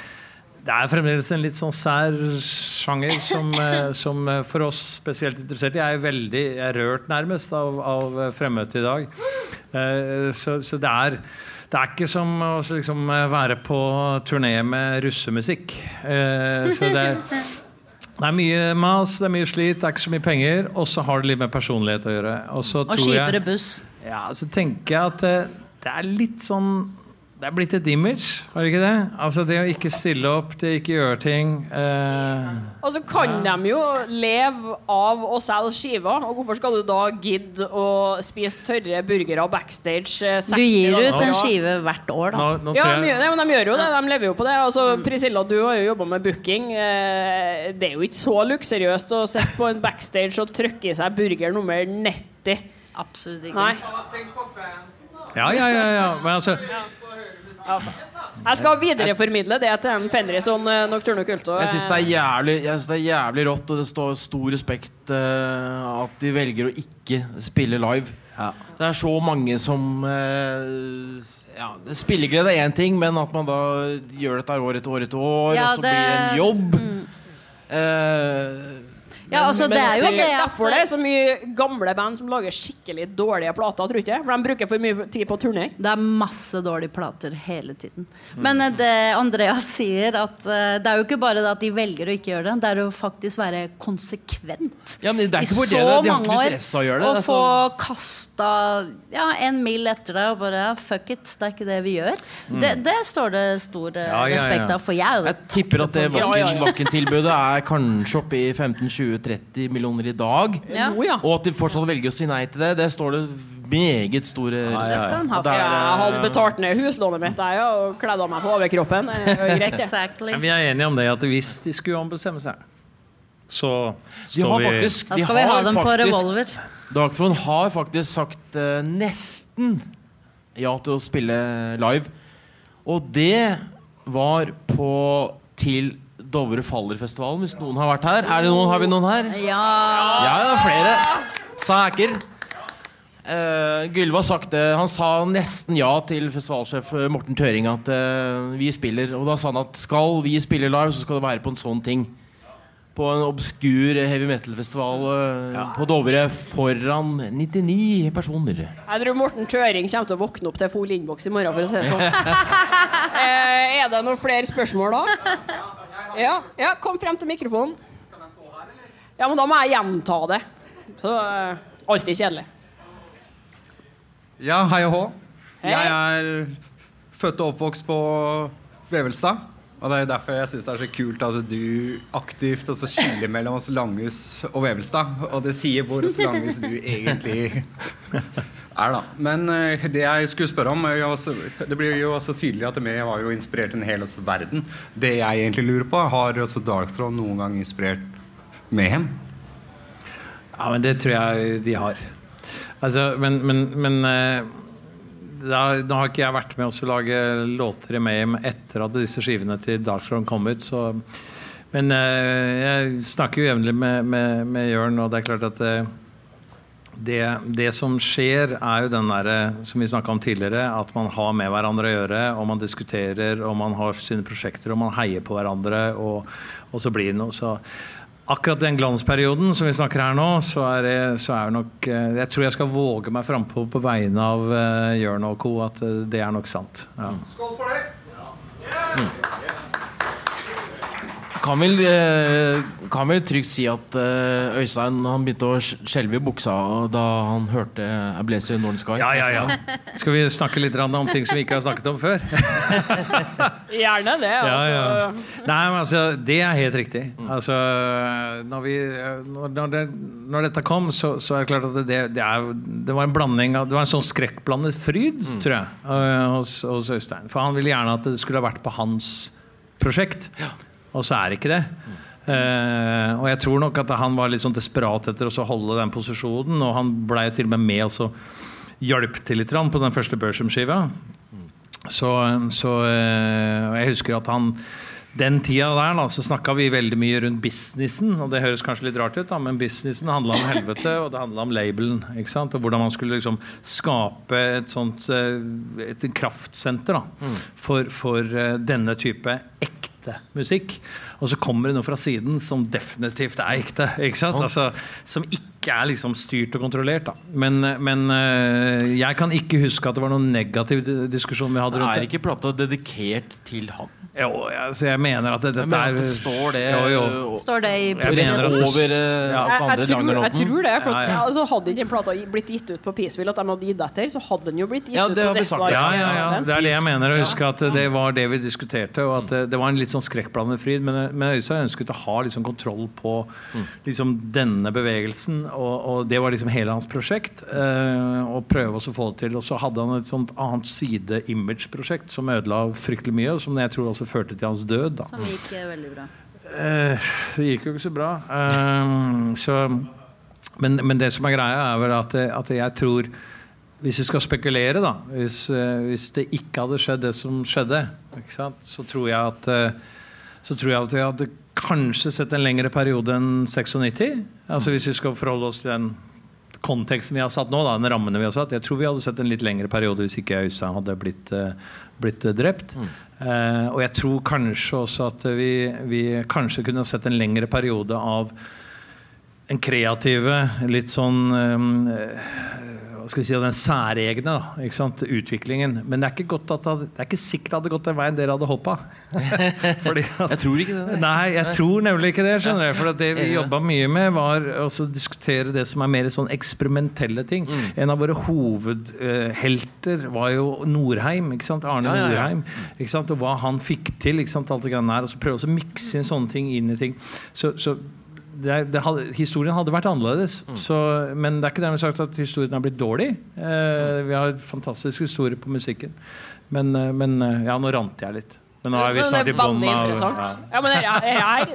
det er fremdeles en litt sånn sær sjanger som, [laughs] eh, som eh, for oss spesielt interesserte Jeg er veldig jeg er rørt nærmest av, av eh, fremmøtet i dag. Eh, Så, så det er det er ikke som å liksom eh, være på turné med russemusikk. Eh, Så det er, det er mye mas, det er mye slit, det er ikke så mye penger. Og så har det litt med personlighet å gjøre. Og, så Og kjipere buss. ja, så tenker jeg at det, er litt sånn Det er blitt et image, har det ikke det? Altså Det å ikke stille opp, det å ikke gjøre ting eh, Og så kan de jo leve av å selge skiver. Og hvorfor skal du da gidde å spise tørre burgere backstage eh, Du gir ut en skive hvert år, da. nå, nå Ja, de, jeg, men de gjør jo det. De lever jo på det. Altså, Priscilla, du har jo jobba med booking. Eh, Det er jo ikke så luksuriøst å sitte på en backstage og trykke i seg burger nummer 90. Absolutt ikke. Nei. Ja, ja, ja, ja. Men altså Jeg skal videreformidle det til en Fenris om Nocturno Culto. Jeg syns det, er jeg synes det er jævlig rått, og det står stor respekt uh, at de velger å ikke spille live. Det er så mange som uh, ja, Spilleglede er én ting, men at man da gjør dette år etter år etter år, Ja, og så det- blir det en jobb Mm. Eh, Ja, altså, det er jo Sikkert det at derfor det er så mye gamle band som lager skikkelig dårlige plater, tror ikke. For de bruker for mye tid på turné. Det er masse dårlige plater hele tiden. Men eh, det Andreas [laughs] sier, at eh, det er jo ikke bare det at de velger å ikke gjøre det, det er å faktisk være konsekvent. Ja, men det er I så det, de mange år. å gjøre det. Og få sånn- kasta ja, en mil etter deg og bare fuck it, det er ikke det vi gjør. Mm. Det, det står det stor eh, Ja, ja, ja. respekt av. For jeg Jeg tipper at det [laughs] Ja, ja, ja. Er kanskje oppe i 15-20-30 millioner i dag. Ja. Jo, ja. Og at de fortsatt velger å si nei til det, det står det meget store ja, Det skal de ha. Og det er, Jeg hadde betalt ned huslånet mitt jeg, og kledd av meg på overkroppen. Det er greit, det. Men vi er enige om det at hvis de skulle ombestemme seg, så De har står vi faktisk, Da skal vi ha har dem på revolver. Dagtron har faktisk sagt uh, nesten ja til å spille live. Og det var på til Dovre Faller-festivalen, hvis noen har vært her. Er det noen, har vi noen her? Ja. Ja, det er flere. Sæker. Uh, Gylve har sagt det. Han sa nesten ja til festivalsjef eh, Morten Tøring at uh, vi spiller. Og da sa han at skal vi spille live, så skal det være på en sånn ting. På en obskur heavy metal-festival eh, på Dovre foran 99 personer. Jeg tror Morten Tøring kommer til å våkne opp til full innboks i morgen, for å si det sånn. uh, [laughs] er det noen flere spørsmål da? Ja, ja, kom frem til mikrofonen. Kan jeg stå her, eller? Ja, men da må jeg gjenta det. Så uh, alltid kjedelig. Ja, hei og hå. Hei. Jeg er født og oppvokst på Vevelstad. Og det er derfor jeg syns det er så kult at du aktivt altså, skiller mellom oss Langhus og Vevelstad. Og det sier hvor hos Langhus du egentlig er, da. Men eh, det jeg skulle spørre om jo Det blir jo også tydelig at vi har jo inspirert en hel også, verden. Det jeg egentlig lurer på, har også Darkthrone noen gang inspirert Mayhem? Ja, men det tror jeg de har. Altså, men men, men eh, da, nå har ikke jeg vært med oss å lage låter i Mayhem etter at disse skivene til Darkthrone kom ut. Så, men eh, jeg snakker jo jevnlig med, med, med Jørn, og det er klart at det, det som skjer, er jo den derre som vi snakka om tidligere, at man har med hverandre å gjøre, og man diskuterer, og man har sine prosjekter, og man heier på hverandre, og, og så blir det noe. Så akkurat den glansperioden som vi snakker her nå, så er det, så er det nok eh, Jeg tror jeg skal våge meg frampå på vegne av uh, Jørn og co. at eh, det er nok sant. Ja. Skål for det! Kan vel, eh, kan vel trygt si at eh, Øystein han begynte å skjelve i buksa da han hørte A Blazer in Northern Sky. Ja, ja, ja. [laughs] Skal vi snakke litt om ting som vi ikke har snakket om før? [laughs] Gjerne det. Ja, Altså. ja. Nei, men altså, Det er helt riktig. Altså, når, vi, når, når, det, når dette kom, så, så er det klart at det, det, er, det var en blanding av, Det var en sånn skrekkblandet fryd, tror jeg, hos, hos Øystein. For han ville gjerne at det skulle ha vært på hans prosjekt. Og så er det ikke det. Uh, og jeg tror nok at han var litt sånn desperat etter å holde den posisjonen. Og han blei til og med med og så hjalp til litt på den første Børsum-skiva. Så, så uh, jeg husker at han den tida der da, så snakka vi veldig mye rundt businessen. Og det høres kanskje litt rart ut, da, men businessen handla om helvete, og det handla om labelen. ikke sant? Og hvordan man skulle liksom skape et sånt eh, et kraftsenter da, for, for eh, denne type ekte musikk. Og så kommer det noe fra siden som definitivt er ekte. ikke sant? Altså, som ikke er liksom styrt og kontrollert. da. Men, men eh, jeg kan ikke huske at det var noen negativ diskusjon vi hadde rundt Er ikke plata dedikert til han? Jo, altså, jeg mener at det, dette mener er at det står det jo, jo. Står det i Jeg mener at det- over eh, Ja. Jeg, andre jeg, tror, jeg tror det. For at, Ja, ja. Altså, hadde ikke den plata blitt gitt ut på Peaceville, at de hadde gitt etter, så hadde den jo blitt gitt Ja, ut på har vi Death sagt. Bar Ja, ja, ja. Det er det jeg mener å huske at det var det vi diskuterte. Og at det, det var en litt sånn skrekkblandet fryd. Men, men Øystein ønsket å ha liksom kontroll på liksom denne bevegelsen. Og, og det var liksom hele hans prosjekt. Eh, og prøve å få det til. Og så hadde han et sånt annet side-image-prosjekt som ødela fryktelig mye, og som jeg tror også førte til hans død. da Som gikk eh, veldig bra. Eh, det gikk jo ikke så bra. Eh, så, men, men det som er greia, er vel at, at jeg tror Hvis vi skal spekulere, da Hvis, eh, hvis det ikke hadde skjedd det som skjedde, så tror jeg at eh, så tror jeg at vi hadde kanskje sett en lengre periode enn 96. Altså Hvis vi skal forholde oss til den konteksten vi har satt nå, da, den rammene vi har satt. Jeg tror vi hadde sett en litt lengre periode hvis ikke Øystein hadde blitt, eh, blitt drept. drept. Eh, og jeg tror kanskje også at vi, vi kanskje kunne sett en lengre periode av den kreative, litt sånn eh, skal vi si, den særegne da, utviklingen. Men det er ikke, godt at det, det er ikke sikkert det hadde gått den veien dere hadde håpa. [laughs] Jeg tror ikke det. Nei, jeg tror nemlig ikke det. skjønner du For det vi jobba mye med, var å diskutere det som er mer sånn eksperimentelle ting. En av våre hovedhelter var jo Norheim. ikke sant? Arne Ja, ja, ja. Norheim. ikke sant? Og hva han fikk til. ikke sant? Alt det her, og så Prøve å mikse inn sånne ting inn i ting. Så, så det, det hadde, historien hadde vært annerledes. Så, men det er ikke dermed sagt at historien har blitt dårlig. Eh, vi har fantastisk historie på musikken. Men, eh, men eh, ja, nå rant jeg litt. Men nå er vi snart i bånn ja. Ja, men det er,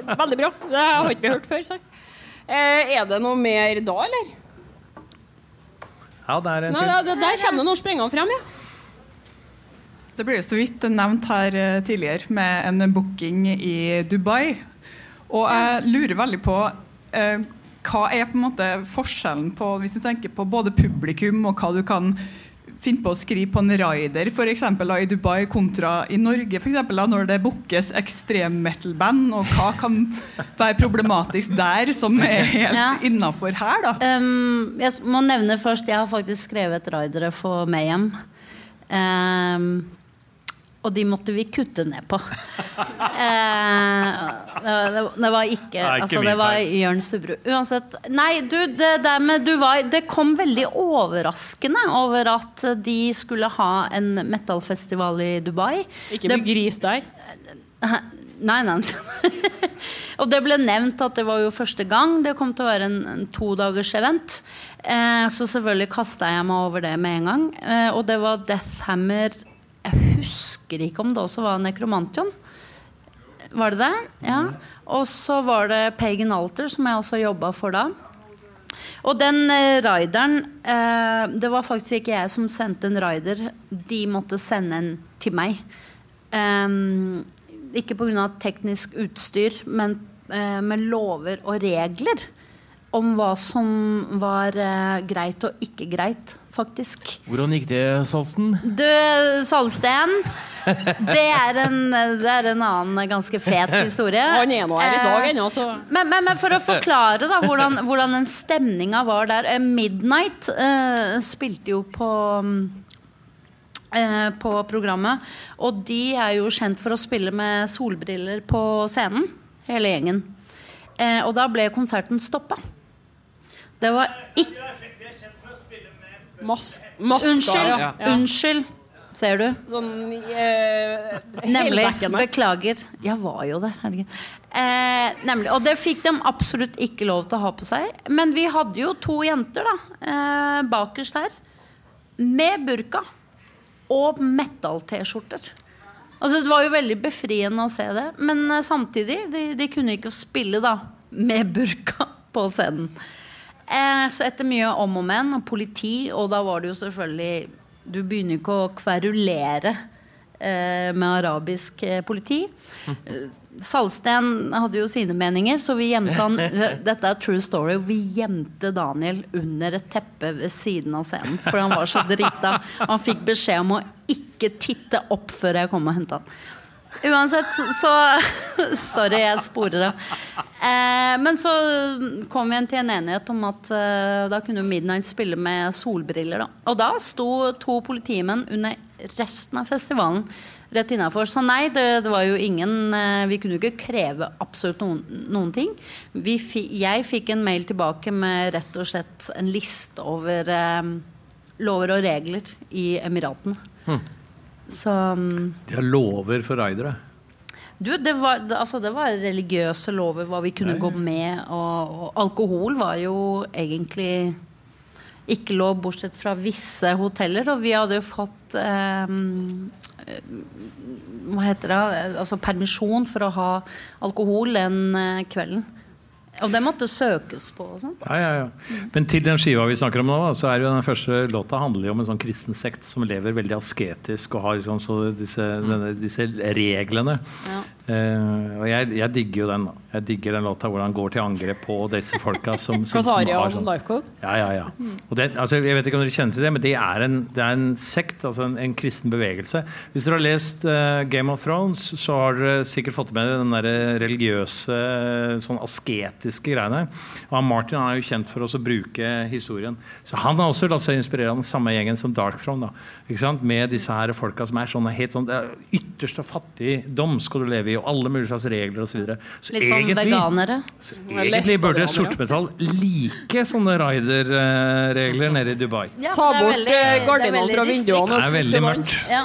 det er veldig bra. Det har ikke vi hørt før. Sant? Eh, er det noe mer da, eller? Ja, det er en Nei, til. ja, Der kommer det noen sprengende frem, ja. Det ble jo så vidt nevnt her eh, tidligere med en booking i Dubai. Og jeg lurer veldig på eh, hva er på en måte forskjellen på hvis du tenker på både publikum og hva du kan finne på å skrive på en rider for eksempel, da, i Dubai kontra i Norge, for eksempel, da, når det bookes ekstrem-metal-band, og hva kan være problematisk der som er helt Ja. innafor her, da? Um, jeg må nevne først Jeg har faktisk skrevet ridere for Mayhem. Um, og de måtte vi kutte ned på. Eh, det, det var ikke, altså, Det var. Jørn Subru. Uansett. Nei, du, det der med du var Det kom veldig overraskende over at de skulle ha en metallfestival i Dubai. Ikke mye gris der. Nei, nei. [laughs] og det ble nevnt at det var jo første gang. Det kom til å være en, en todagers event. Eh, så selvfølgelig kasta jeg meg over det med en gang. Eh, og det var Deathhammer Jeg husker ikke om det også var Nekromantion. Var det det? Ja. Og så var det Pagan Alter, som jeg også jobba for da. Og den eh, rideren eh, Det var faktisk ikke jeg som sendte en rider. De måtte sende en til meg. Um, ikke pga. teknisk utstyr, men eh, med lover og regler. Om hva som var eh, greit og ikke greit, faktisk. Hvordan gikk det, Salsten? Du, Salsten. Det er, en, det er en annen ganske fet historie. Han er nå her i dag Eh, ennå, så Men, men, men for å forklare da hvordan, hvordan den stemninga var der eh, Midnight eh, spilte jo på eh, på programmet. Og de er jo kjent for å spille med solbriller på scenen, hele gjengen. Eh, og da ble konserten stoppa. Det var ikke Mas maska. Unnskyld! ja. Ja. Unnskyld, ser du. Sånn eh, Nemlig. Beklager. Jeg var jo der, herregud. Eh, nemlig. Og det fikk de absolutt ikke lov til å ha på seg. Men vi hadde jo to jenter da, eh, bakerst her. Med burka. Og metal-T-skjorter. Altså, det var jo veldig befriende å se det. Men eh, samtidig, de, de kunne ikke spille da med burka på scenen. Eh, så etter mye om og men, politi, og da var det jo selvfølgelig Du begynner ikke å kverulere eh, med arabisk eh, politi. Eh, Salsten hadde jo sine meninger, så vi gjemte han [laughs] Dette er true story. Vi gjemte Daniel under et teppe ved siden av scenen, for han var så drita. Han fikk beskjed om å ikke titte opp før jeg kom og henta han. Uansett, så [laughs] Sorry, jeg sporer av. Eh, men så kom vi til en enighet om at eh, da kunne Midnight spille med solbriller. Da. Og da sto to politimenn under resten av festivalen rett innafor. Så nei, det, det var jo ingen eh, Vi kunne jo ikke kreve absolutt noen, noen ting. Fi, jeg fikk en mail tilbake med rett og slett en liste over eh, lover og regler i Emiratene. Hm. Så De har lover for raidere. du, det var, altså, det var religiøse lover, hva vi kunne ja. gå med. Og, og alkohol var jo egentlig ikke lov, bortsett fra visse hoteller. Og vi hadde jo fått eh, Hva heter det? Altså permisjon for å ha alkohol den eh, kvelden. Og det måtte søkes på og sånt. Ja, ja, ja. Men til den skiva vi snakker om nå, så er jo den første låta handler jo om en sånn kristen sekt som lever veldig asketisk og har liksom så disse, denne, disse reglene. Ja. Eh, og jeg, jeg digger jo den. da. Jeg digger den låta hvor han går til angrep på disse folka som, som, som har sånn ja, ja, ja. Og det, altså, jeg vet ikke om dere kjenner til det, men det er en, det er en sekt, altså en, en kristen bevegelse. Hvis dere har lest uh, Game of Thrones, så har dere sikkert fått med den der religiøse, sånn asketiske greiene. Og Martin han er jo kjent for også å bruke historien. Så han har også latt seg inspirere av den samme gjengen som Dark Throne. Da, ikke sant? Med disse her folka som er sånne helt sånn er Ytterste fattigdom skal du leve i, og alle mulige slags regler osv. Så, videre. så Litt sånn veganere. Så Egentlig burde sortmetall like sånne raider-regler nede i Dubai. Ja, Ta bort veldig- eh, gardinene fra vinduene. Det er veldig mørkt. Ja.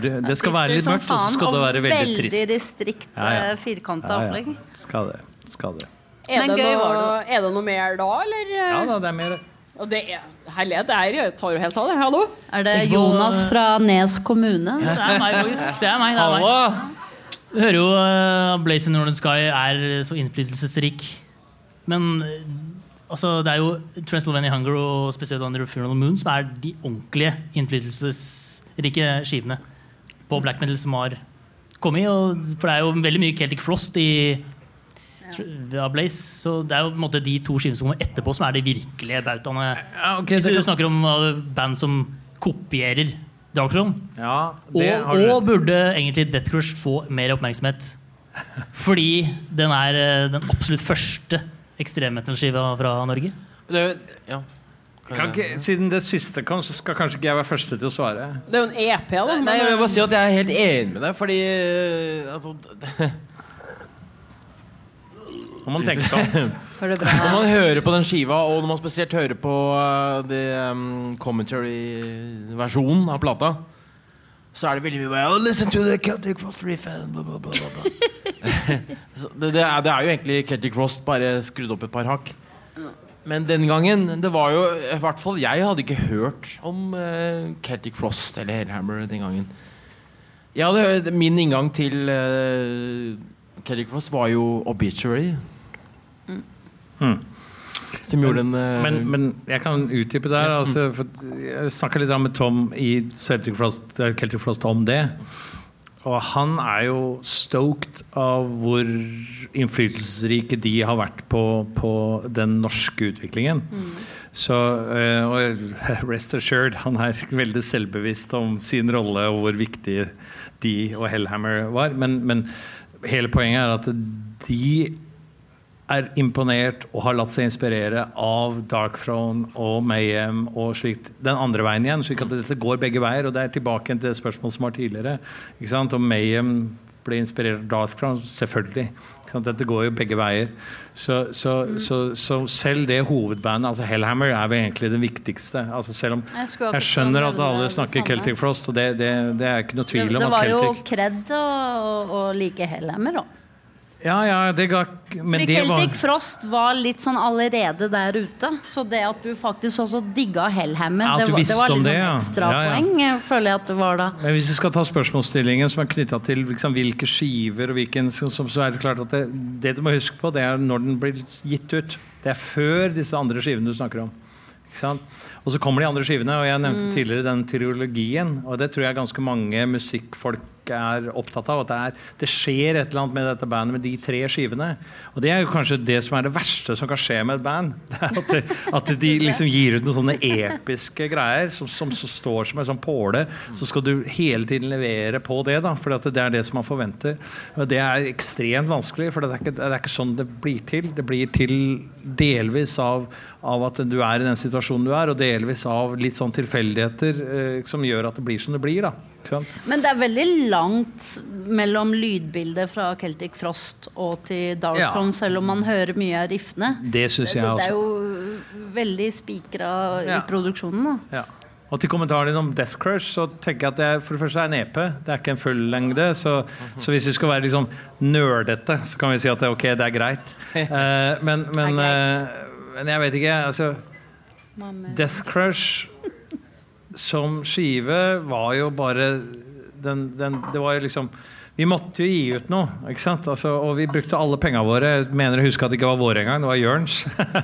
Det, det skal være litt mørkt, og så skal det være veldig veldig trist. distrikt, Ja, ja. eh, firkanta Ja, ja. opplegg. Skal det. Skal det. Er, det noe, er det noe mer da, eller? Ja da, det er mer Og det er, herlighet, det er, tar jo helt av, det. Hallo? Er det Jonas fra Nes kommune? Det er meg. Det er meg. Det er meg. Du hører jo uh, Blaze in Northern Sky er så innflytelsesrik. Men eh, altså, det er jo Transylvania Hunger og spesielt Under Funeral Moon som er de ordentlige innflytelsesrike skivene på black metal som har kommet. Og, for det er jo veldig mye Celtic Frost i ja. Blaze. Så det er jo på en måte de to skivene som kommer etterpå, som er de virkelige bautaene. ok, Hvis du kan- snakker om uh, band som kopierer Darkthrone. Ja, og, og burde egentlig Death Crush få mer oppmerksomhet. Fordi den er eh, den absolutt første ekstremmetal-skiva fra Norge. Det, ja. Kan ikke, siden det siste kom, så skal kanskje ikke jeg være første til å svare. Det er jo en EP, da. Nei, jeg vil bare si at jeg er helt enig med deg, fordi eh, altså, [laughs] Når man tenker sånn. [laughs] Når man hører på den skiva, og når man spesielt hører på uh, the um, commentary-versjonen av plata, så er det veldig mye bare oh, Listen to the Celtic Frost riff and bla, bla, bla, bla, bla. [laughs] Så det, det, er, det er jo egentlig Celtic Frost, bare skrudd opp et par hakk. Men den gangen det var jo, i hvert fall Jeg hadde ikke hørt om uh, Celtic Frost eller Hellhammer den gangen. Hadde, min inngang til uh, Celtic Frost var jo Obituary. Hmm. Som gjorde en uh, Men, men jeg kan utdype der. Altså, for jeg snakka litt med Tom i Celtic Frost, Celtic Frost om det. Og han er jo stoked av hvor innflytelsesrike de har vært på, på den norske utviklingen. Så eh, og [laughs] rest assured, han er veldig selvbevisst om sin rolle og hvor viktig de og Hellhammer var. Men, men hele poenget er at de er imponert og har latt seg inspirere av Dark Throne og Mayhem og slikt den andre veien igjen. slik at dette går begge veier. Og det er tilbake til det spørsmålet som var tidligere. Ikke sant? Om Mayhem ble inspirert av Dark Throne? Selvfølgelig. Dette går jo begge veier. Så, så, så, så selv det hovedbandet, altså Hellhammer, er vel egentlig det viktigste. Altså selv om Jeg jeg skjønner at alle snakker. Celtic Frost, og det, det, det er ikke noe tvil om at Celtic det var jo kred å like Hellhammer, da. Ja, ja, det ga Men det var Celtic Frost var litt sånn allerede der ute. Så det at du faktisk også digga Hellhammer, Ja, det, var- det var litt sånn ja. ekstrapoeng, Ja, føler jeg at det var da. Men hvis vi skal ta spørsmålsstillingen som er knytta til liksom, hvilke skiver og hvilken, så, så er det klart at det, det du må huske på, det er når den blir gitt ut. Det er før disse andre skivene du snakker om. Og så kommer de andre skivene, og jeg nevnte Mm. tidligere den triologien. Og det tror jeg ganske mange musikkfolk er opptatt av. At det, er, det skjer et eller annet med dette bandet med de tre skivene. Og det er jo kanskje det som er det verste som kan skje med et band. [laughs] At, det, at de liksom gir ut noen sånne episke greier som, som som står som en sånn påle. Så skal du hele tiden levere på det, da, for det er det som man forventer. Og det er ekstremt vanskelig, for det er ikke, det er ikke sånn det blir til. Det blir til delvis av, av at du er i den situasjonen du er, og delvis av litt sånn tilfeldigheter eh, som gjør at det blir som det blir. da. Men det er veldig langt mellom lydbildet fra Celtic Frost og til Dark Ja. Throne, selv om man hører mye av riffene. Det synes jeg det, det er jo veldig spikra Ja. i produksjonen, da. Ja. Og til kommentaren din om Death Crush, så tenker jeg at det er, for det første er en EP. Det er ikke en fullengde. Så, så hvis vi skal være liksom nerdete, så kan vi si at det, ok, det er greit. Uh, [laughs] men, men, uh, men jeg vet ikke. Altså, Death Crush som skive var jo bare den, den, Det var jo liksom Vi måtte jo gi ut noe, ikke sant? Altså, og vi brukte alle pengene våre. Jeg mener å huske at det ikke var våre engang, det var Jørns.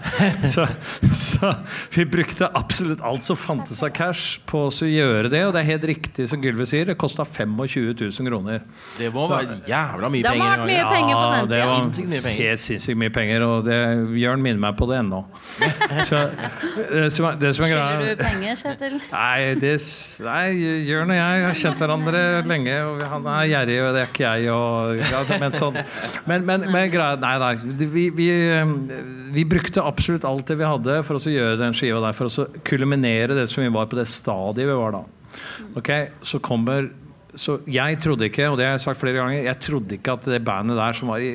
[laughs] så, så vi brukte absolutt alt som fantes av cash på å gjøre det. Og det er helt riktig som Gylve sier, det kosta 25 000 kroner. Det må være jævla mye penger. Det har vært mye penger på den det var Sinnssykt mye penger. helt sinnssykt mye penger. Og det, Jørn minner meg på det ennå. [laughs] Så, det som er, det som er Skylder du penger, Kjetil? Nei, det, nei, Jørn og jeg har kjent hverandre lenge. Og han er gjerrig, ved det ikke jeg. Og, ja, men, sånn. men, men, men Nei, nei. Vi, vi, eh, vi brukte absolutt alt det vi hadde for å gjøre den skiva der. For å kulminere det som vi var på det stadiet vi var da. Ok, Så kommer Så jeg trodde ikke, og det har jeg sagt flere ganger, jeg trodde ikke at det bandet der som var i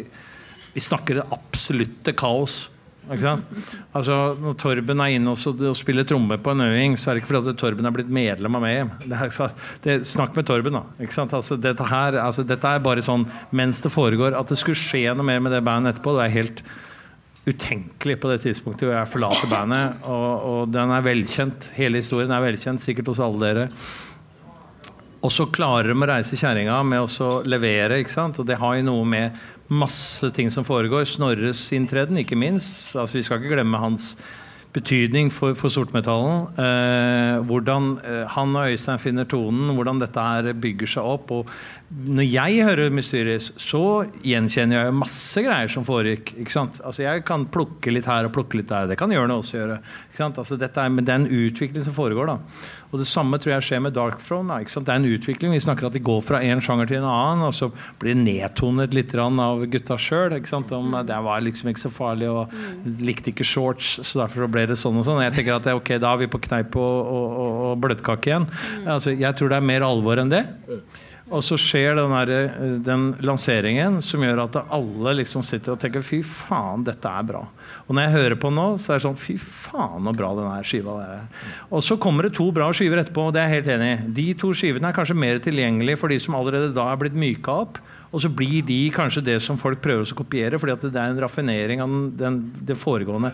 Vi snakker det absolutte kaos. Altså, når Torben er inne og, og spiller tromme på en øving, så er det ikke fordi Torben er blitt medlem av Mayhem. Det så- det, snakk med Torben, da. Altså, dette, her, altså, dette er bare sånn mens det foregår. At det skulle skje noe mer med det bandet etterpå, det er helt utenkelig på det tidspunktet hvor jeg forlater bandet. Og, og den er velkjent. Hele historien er velkjent, sikkert hos alle dere. Og så klarer de å reise kjerringa med å levere. ikke sant? Og det har jo noe med masse ting som foregår. Snorres inntreden, ikke minst. Altså Vi skal ikke glemme hans betydning for, for sortmetallen. Eh, hvordan eh, han og Øystein finner tonen, hvordan dette her bygger seg opp. og Når jeg hører Mysterious, så gjenkjenner jeg masse greier som foregikk. ikke sant? Altså Jeg kan plukke litt her og plukke litt der. Det kan Jørn også gjøre. ikke sant? Altså dette er, Men det er en utvikling som foregår. da. Og Det samme tror jeg skjer med Dark Throne. Da, ikke sant? Det er en utvikling. Vi snakker at de går fra en sjanger til en annen, og så blir det nedtonet litt av gutta sjøl. Det var liksom ikke så farlig, og likte ikke shorts, så derfor ble det sånn og sånn. Jeg tenker at det, ok, Da er vi på kneip og, og, og, og bløtkake igjen. Altså, jeg tror det er mer alvor enn det. Og så skjer den, der, eh, den lanseringen som gjør at alle liksom sitter og tenker fy faen, dette er bra. Og når jeg hører på nå, så er det sånn fy faen så bra denne skiva er. Og så kommer det to bra skiver etterpå, og det er jeg helt enig i. De to skivene er kanskje mer tilgjengelige for de som allerede da er blitt myka opp. Og så blir de kanskje det som folk prøver å kopiere, fordi det er en raffinering av den, den, det foregående.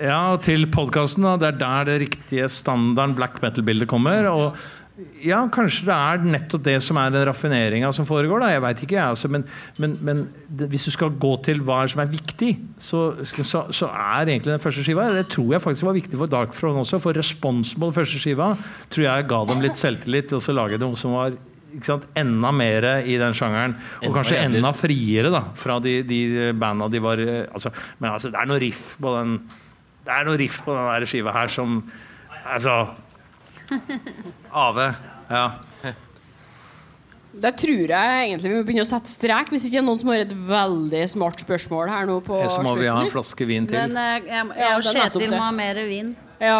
Ja, til podkasten. Det er der det riktige standarden black metal-bildet kommer. Og Ja, kanskje det er nettopp det som er den raffineringa som foregår. da, jeg vet ikke, jeg, altså, Men, men, men det, hvis du skal gå til hva som er viktig, så, så, så, er egentlig den første skiva Det tror jeg faktisk var viktig for Dark Throne også. For responsen på den første skiva tror jeg ga dem litt selvtillit. Og så lage noe som var enda mer i den sjangeren. Og Enda kanskje enda friere da, fra de, de banda de var eh, altså, Men altså, det er noe riff på den Det er noe riff på den skiva her som Altså [laughs] Ave. Ja. Der tror jeg egentlig vi må begynne å sette strek, hvis ikke det er noen som har et veldig smart spørsmål her nå på Så må vi ha en flaske vin til. Men eh, jeg, jeg Ja, og Kjetil må ha mer vin. Ja.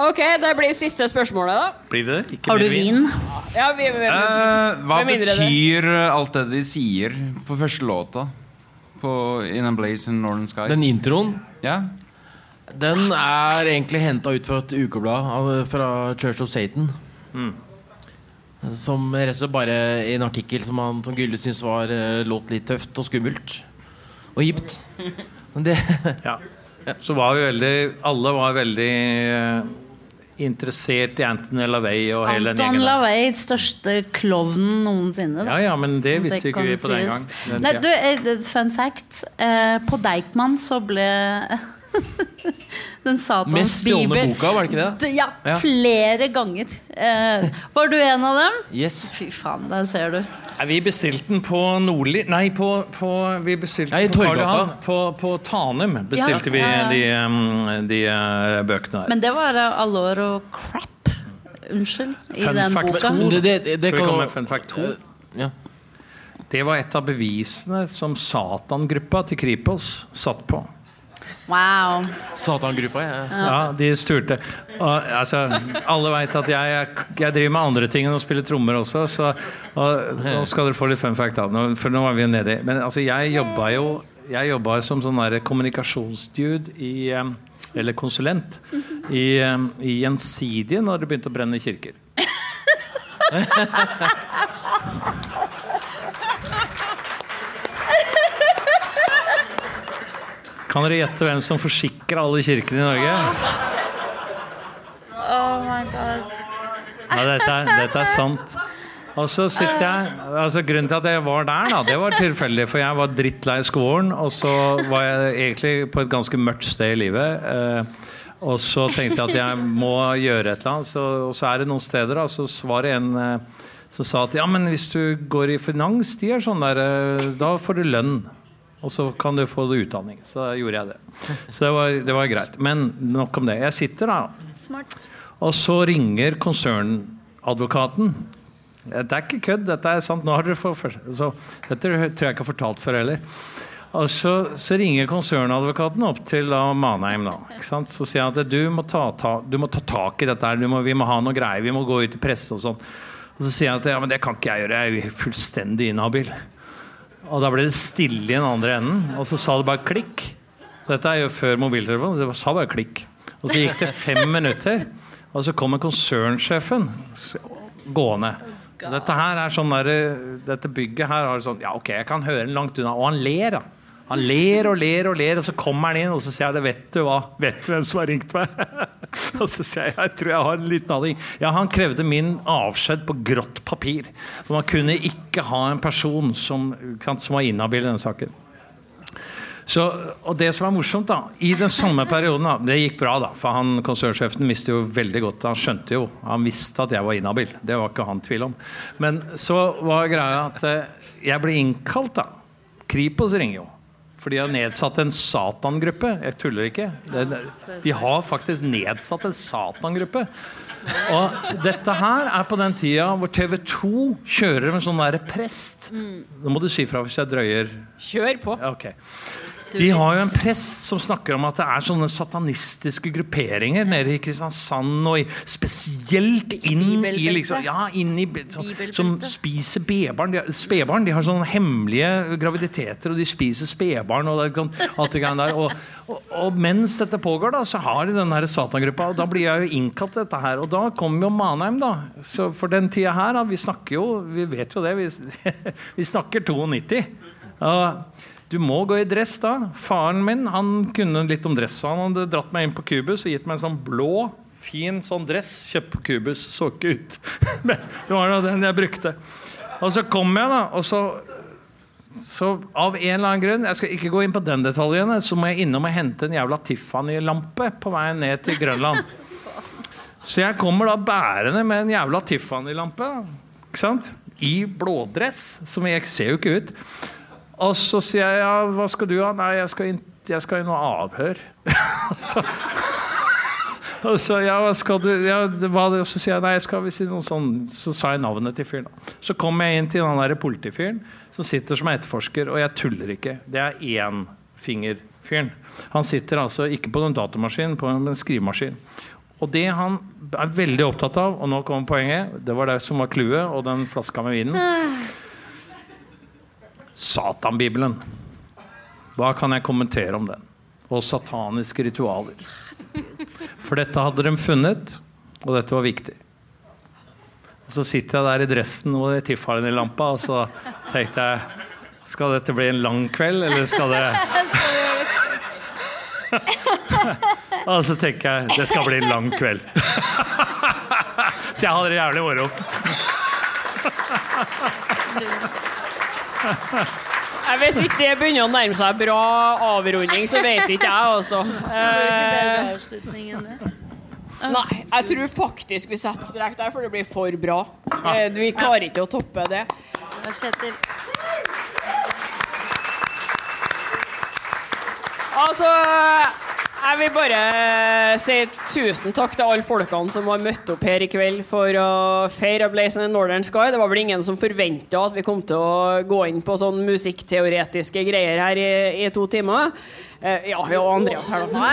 Ok, det blir siste spørsmålet, da. Blir det? Ikke Har du vin? vin? Ja, vi, vi, Eh, hva betyr det- betyr alt det de sier på første låta? På In a Blaze in Northern Sky? Den introen Ja. Den er egentlig henta ut fra et ukeblad fra Church of Satan. Som rett og slett bare i en artikkel som han Tom Gylle syntes var eh, låt litt tøft og skummelt. Og hipt. Men det [laughs] Ja. Så var vi veldig Alle var veldig eh, interessert i Anthony LaVey og hele den Anton gjengen. Anton LaVey, største klovnen noensinne. da. Ja, ja, men det visste ikke vi på den gang. Den Nei, du, eh, fun fact. Eh, på Deichman så ble [laughs] [laughs] Den satans Mest stjålne boka, var det ikke det? D- Ja, Ja. flere ganger. Eh, var du en av dem? Yes. Fy faen, der ser du. Nei, vi bestilte den på Nordli Nei, på, på Vi bestilte Nei, på. På, på Tanum bestilte Ja, vi ja. de, um, de eh, bøkene der. Men det var uh, Allår og crap. Unnskyld. I Fun den boka. Det- det- det Skal vi kan- komme med fun fact 2? Ja. Det var et av bevisene som Satan-gruppa til Kripos satt på. Wow. Satangruppa, ja. Ja, de sturte. Og, altså, alle veit at jeg, jeg driver med andre ting enn å spille trommer også, så og, nå skal dere få litt fun fact, da. Nå, for nå var vi nedi. Men altså, jeg jobba jo jeg jobba som sånn kommunikasjonsdude i Eller konsulent i, i Gjensidige når det begynte å brenne kirker. [laughs] [laughs] Kan dere gjette hvem som forsikrer alle kirkene i Norge? Oh my god. Ja, dette er, dette er sant. Og så sitter jeg altså Grunnen til at jeg var der, da, det var tilfeldig. For jeg var drittlei skolen, og så var jeg egentlig på et ganske mørkt sted i livet. Eh, og så tenkte jeg at jeg må gjøre et eller annet. Så, og så er det noen steder, da, så var det en eh, som sa at ja, men hvis du går i finans, de er sånn der, eh, da får du lønn. Og så kan du få utdanning. Så gjorde jeg det. Så det var, det var greit. Men nok om det. Jeg sitter da Smart. og så ringer konsernadvokaten. Det er ikke kødd, dette er sant. Nå har dere for, så, dette tror jeg ikke har fortalt før heller. Og så, så ringer konsernadvokaten opp til da, Manheim. Da, ikke sant? Så sier han at du må ta, ta, du må ta tak i dette, her, du må, vi må ha noe greier, vi må gå ut i presse og sånn. Og så sier han at ja, men det kan ikke jeg gjøre, jeg er jo fullstendig inhabil. Og da ble det stille i den andre enden, og så sa det bare klikk. Dette er jo før mobiltelefonen, så det sa bare klikk. Og så gikk det fem [laughs] minutter, og så kommer konsernsjefen gående. Dette her er sånn der, dette bygget her har sånn Ja, ok, jeg kan høre den langt unna. Og han ler, da. Han ler og ler og ler, og så kommer han inn og så sier jeg, vet du hva, vet du hvem som har ringt meg? [laughs] og så sier jeg jeg tror jeg har en liten aning. Ja, han krevde min avskjed på grått papir. For man kunne ikke ha en person som, som var inhabil i denne saken. Så, og det som er morsomt da I den samme perioden da, Det gikk bra, da. For han konsernsjefen visste jo veldig godt Han skjønte jo, han visste at jeg var inhabil. Det var ikke han tvil om. Men så var greia at eh, jeg ble innkalt, da. Kripos ringer jo. For de har nedsatt en satangruppe. Jeg tuller ikke. De har faktisk nedsatt en satangruppe. Og dette her er på den tida hvor TV 2 kjører med sånn derre prest. Nå må du si fra hvis jeg drøyer. Kjør på. Ja, ok. De har jo en prest som snakker om at det er sånne satanistiske grupperinger nede i Kristiansand, og i, spesielt inn i liksom, ja, inn i, så, Som spiser bebarn. De, spedbarn. de har sånne hemmelige graviditeter, og de spiser spedbarn og det, sånn- alt det greiene der. Og, og, og mens dette pågår, da, så har de den her satangruppa, og da blir jeg jo innkalt til dette her. Og da kommer jo Manheim, da. Så for den tida her, da, vi snakker jo Vi vet jo det. Vi, [laughs] vi snakker 92. Og du må gå i dress da. Faren min han kunne litt om dress. Han hadde dratt meg inn på Cubus og gitt meg en sånn blå fin sånn dress kjøpt på Cubus. Så ikke ut. [laughs] Men det var nå den jeg brukte. Og så kom jeg, da. Og så, så av en eller annen grunn Jeg skal ikke gå inn på den detaljen, så må jeg innom og hente en jævla Tiffany-lampe på vei ned til Grønland. Så jeg kommer da bærende med en jævla Tiffany-lampe. Ikke sant? I blådress. Som jeg ser jo ikke ut. Og så sier jeg ja, hva skal du ha? Nei, jeg skal, inn, jeg skal i noe avhør. [laughs] så, og så ja, hva skal du ja, hva, så sier jeg nei, jeg skal si noe sånn Så sa jeg navnet til fyren. Så kom jeg inn til den der politifyren som sitter som etterforsker, og jeg tuller ikke. Det er énfingerfyren. Han sitter altså ikke på noen datamaskin, på en skrivemaskin. Og det han er veldig opptatt av, og nå kommer poenget, det var det som var clouet, og den flaska med vinen. Satanbibelen. Hva kan jeg kommentere om den? Og sataniske ritualer. For dette hadde de funnet, og dette var viktig. Og Så sitter jeg der i dressen og Tiffany-lampa, og så tenkte jeg Skal dette bli en lang kveld, eller skal det [laughs] Og så tenker jeg det skal bli en lang kveld. [laughs] Så jeg hadde det jævlig moro. Hvis ikke det begynner å nærme seg bra avrunding, så vet ikke jeg, altså. [laughs] Eh, [laughs] nei, jeg tror faktisk vi setter strek der, for det blir for bra. Eh, Vi klarer ikke å toppe det. Altså, jeg vil bare si tusen takk til alle folkene som har møtt opp her i kveld for å feire Blaze in the Northern Sky. Det var vel ingen som forventa at vi kom til å gå inn på sånn musikkteoretiske greier her i, i to timer. Eh, ja, ja, Andreas her, da.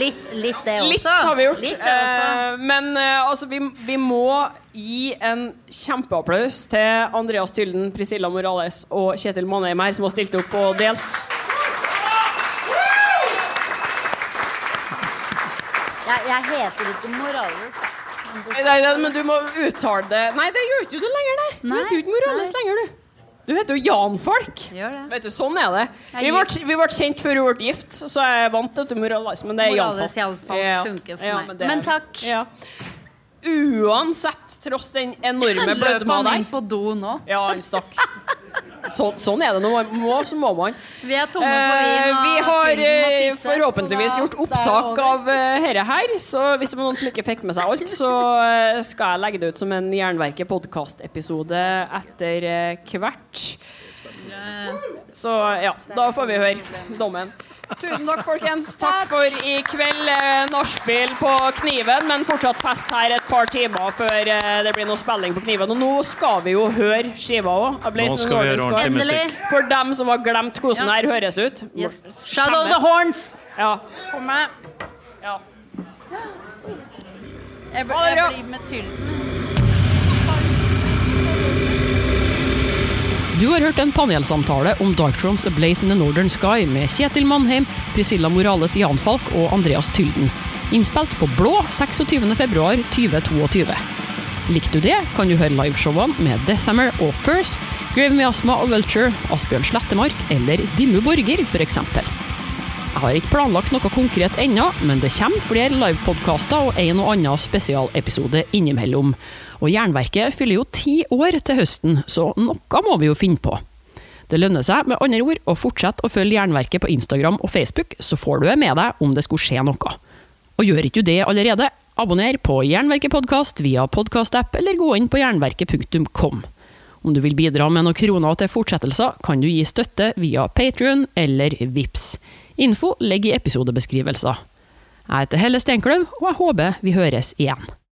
Litt, litt det også. Litt har vi gjort. Eh, men eh, altså, vi, vi må gi en kjempeapplaus til Andreas Tylden, Priscilla Morales og Kjetil Manheim her, som har stilt opp og delt. Jeg, jeg heter ikke Morales. da. Nei, nei, men du må uttale det Nei, det gjør ikke du lenger, nei. Du Nei, heter jo ikke Morales nei. lenger, du. Du heter jo Jan Falk. Vet du, Sånn er det. Vi ble, vi ble kjent før vi ble gift, så jeg vant til Morales. Men det er Morales Falk. Jan Falk funker for meg. men, er- Men takk. Ja. Uansett, tross den enorme Løp han inn på do nå? Ja, han stakk. Så, sånn er det når man må, så må man. Vi er tomme for vin, Eh, vi har eh, forhåpentligvis gjort opptak av eh, dette her. Så hvis det var noen som ikke fikk med seg alt, så uh, skal jeg legge det ut som en Jernverket podkast-episode etter uh, hvert. Så ja, da får vi høre dommen. Tusen takk, folkens. Takk for i kveld. Eh, Nachspiel på Kniven, men fortsatt fest her et par timer før eh, det blir noe spilling på Kniven. Og nå skal vi jo høre skiva òg. For dem som har glemt hvordan det her høres ut. Yes. Shadow of the Horns. Ja. Kom med. Ja. Jeg, jeg blir med Tylden. Du har hørt en panelsamtale om Darktrons A Blaze in the Northern Sky med Kjetil Mannheim, Priscilla Morales Jan Falk og Andreas Tylden. Innspilt på Blå 26.2.2022. Likte du det, kan du høre liveshowene med Deathhammer og First, Grave Miasma og Vulture, Asbjørn Slettemark eller Dimmu Borger, f.eks. Jeg har ikke planlagt noe konkret ennå, men det kommer flere livepodkaster og en og annen spesialepisode innimellom. Og Jernverket fyller jo ti år til høsten, så noe må vi jo finne på. Det lønner seg med andre ord å fortsette å følge Jernverket på Instagram og Facebook, så får du det med deg om det skulle skje noe. Og gjør ikke du det allerede, abonner på Jernverket podkast via podkastapp, eller gå inn på jernverket.kom. Om du vil bidra med noen kroner til fortsettelser, kan du gi støtte via Patrion eller Vips. Info ligger i episodebeskrivelser. Jeg heter Helle Steinkløv, og jeg håper vi høres igjen.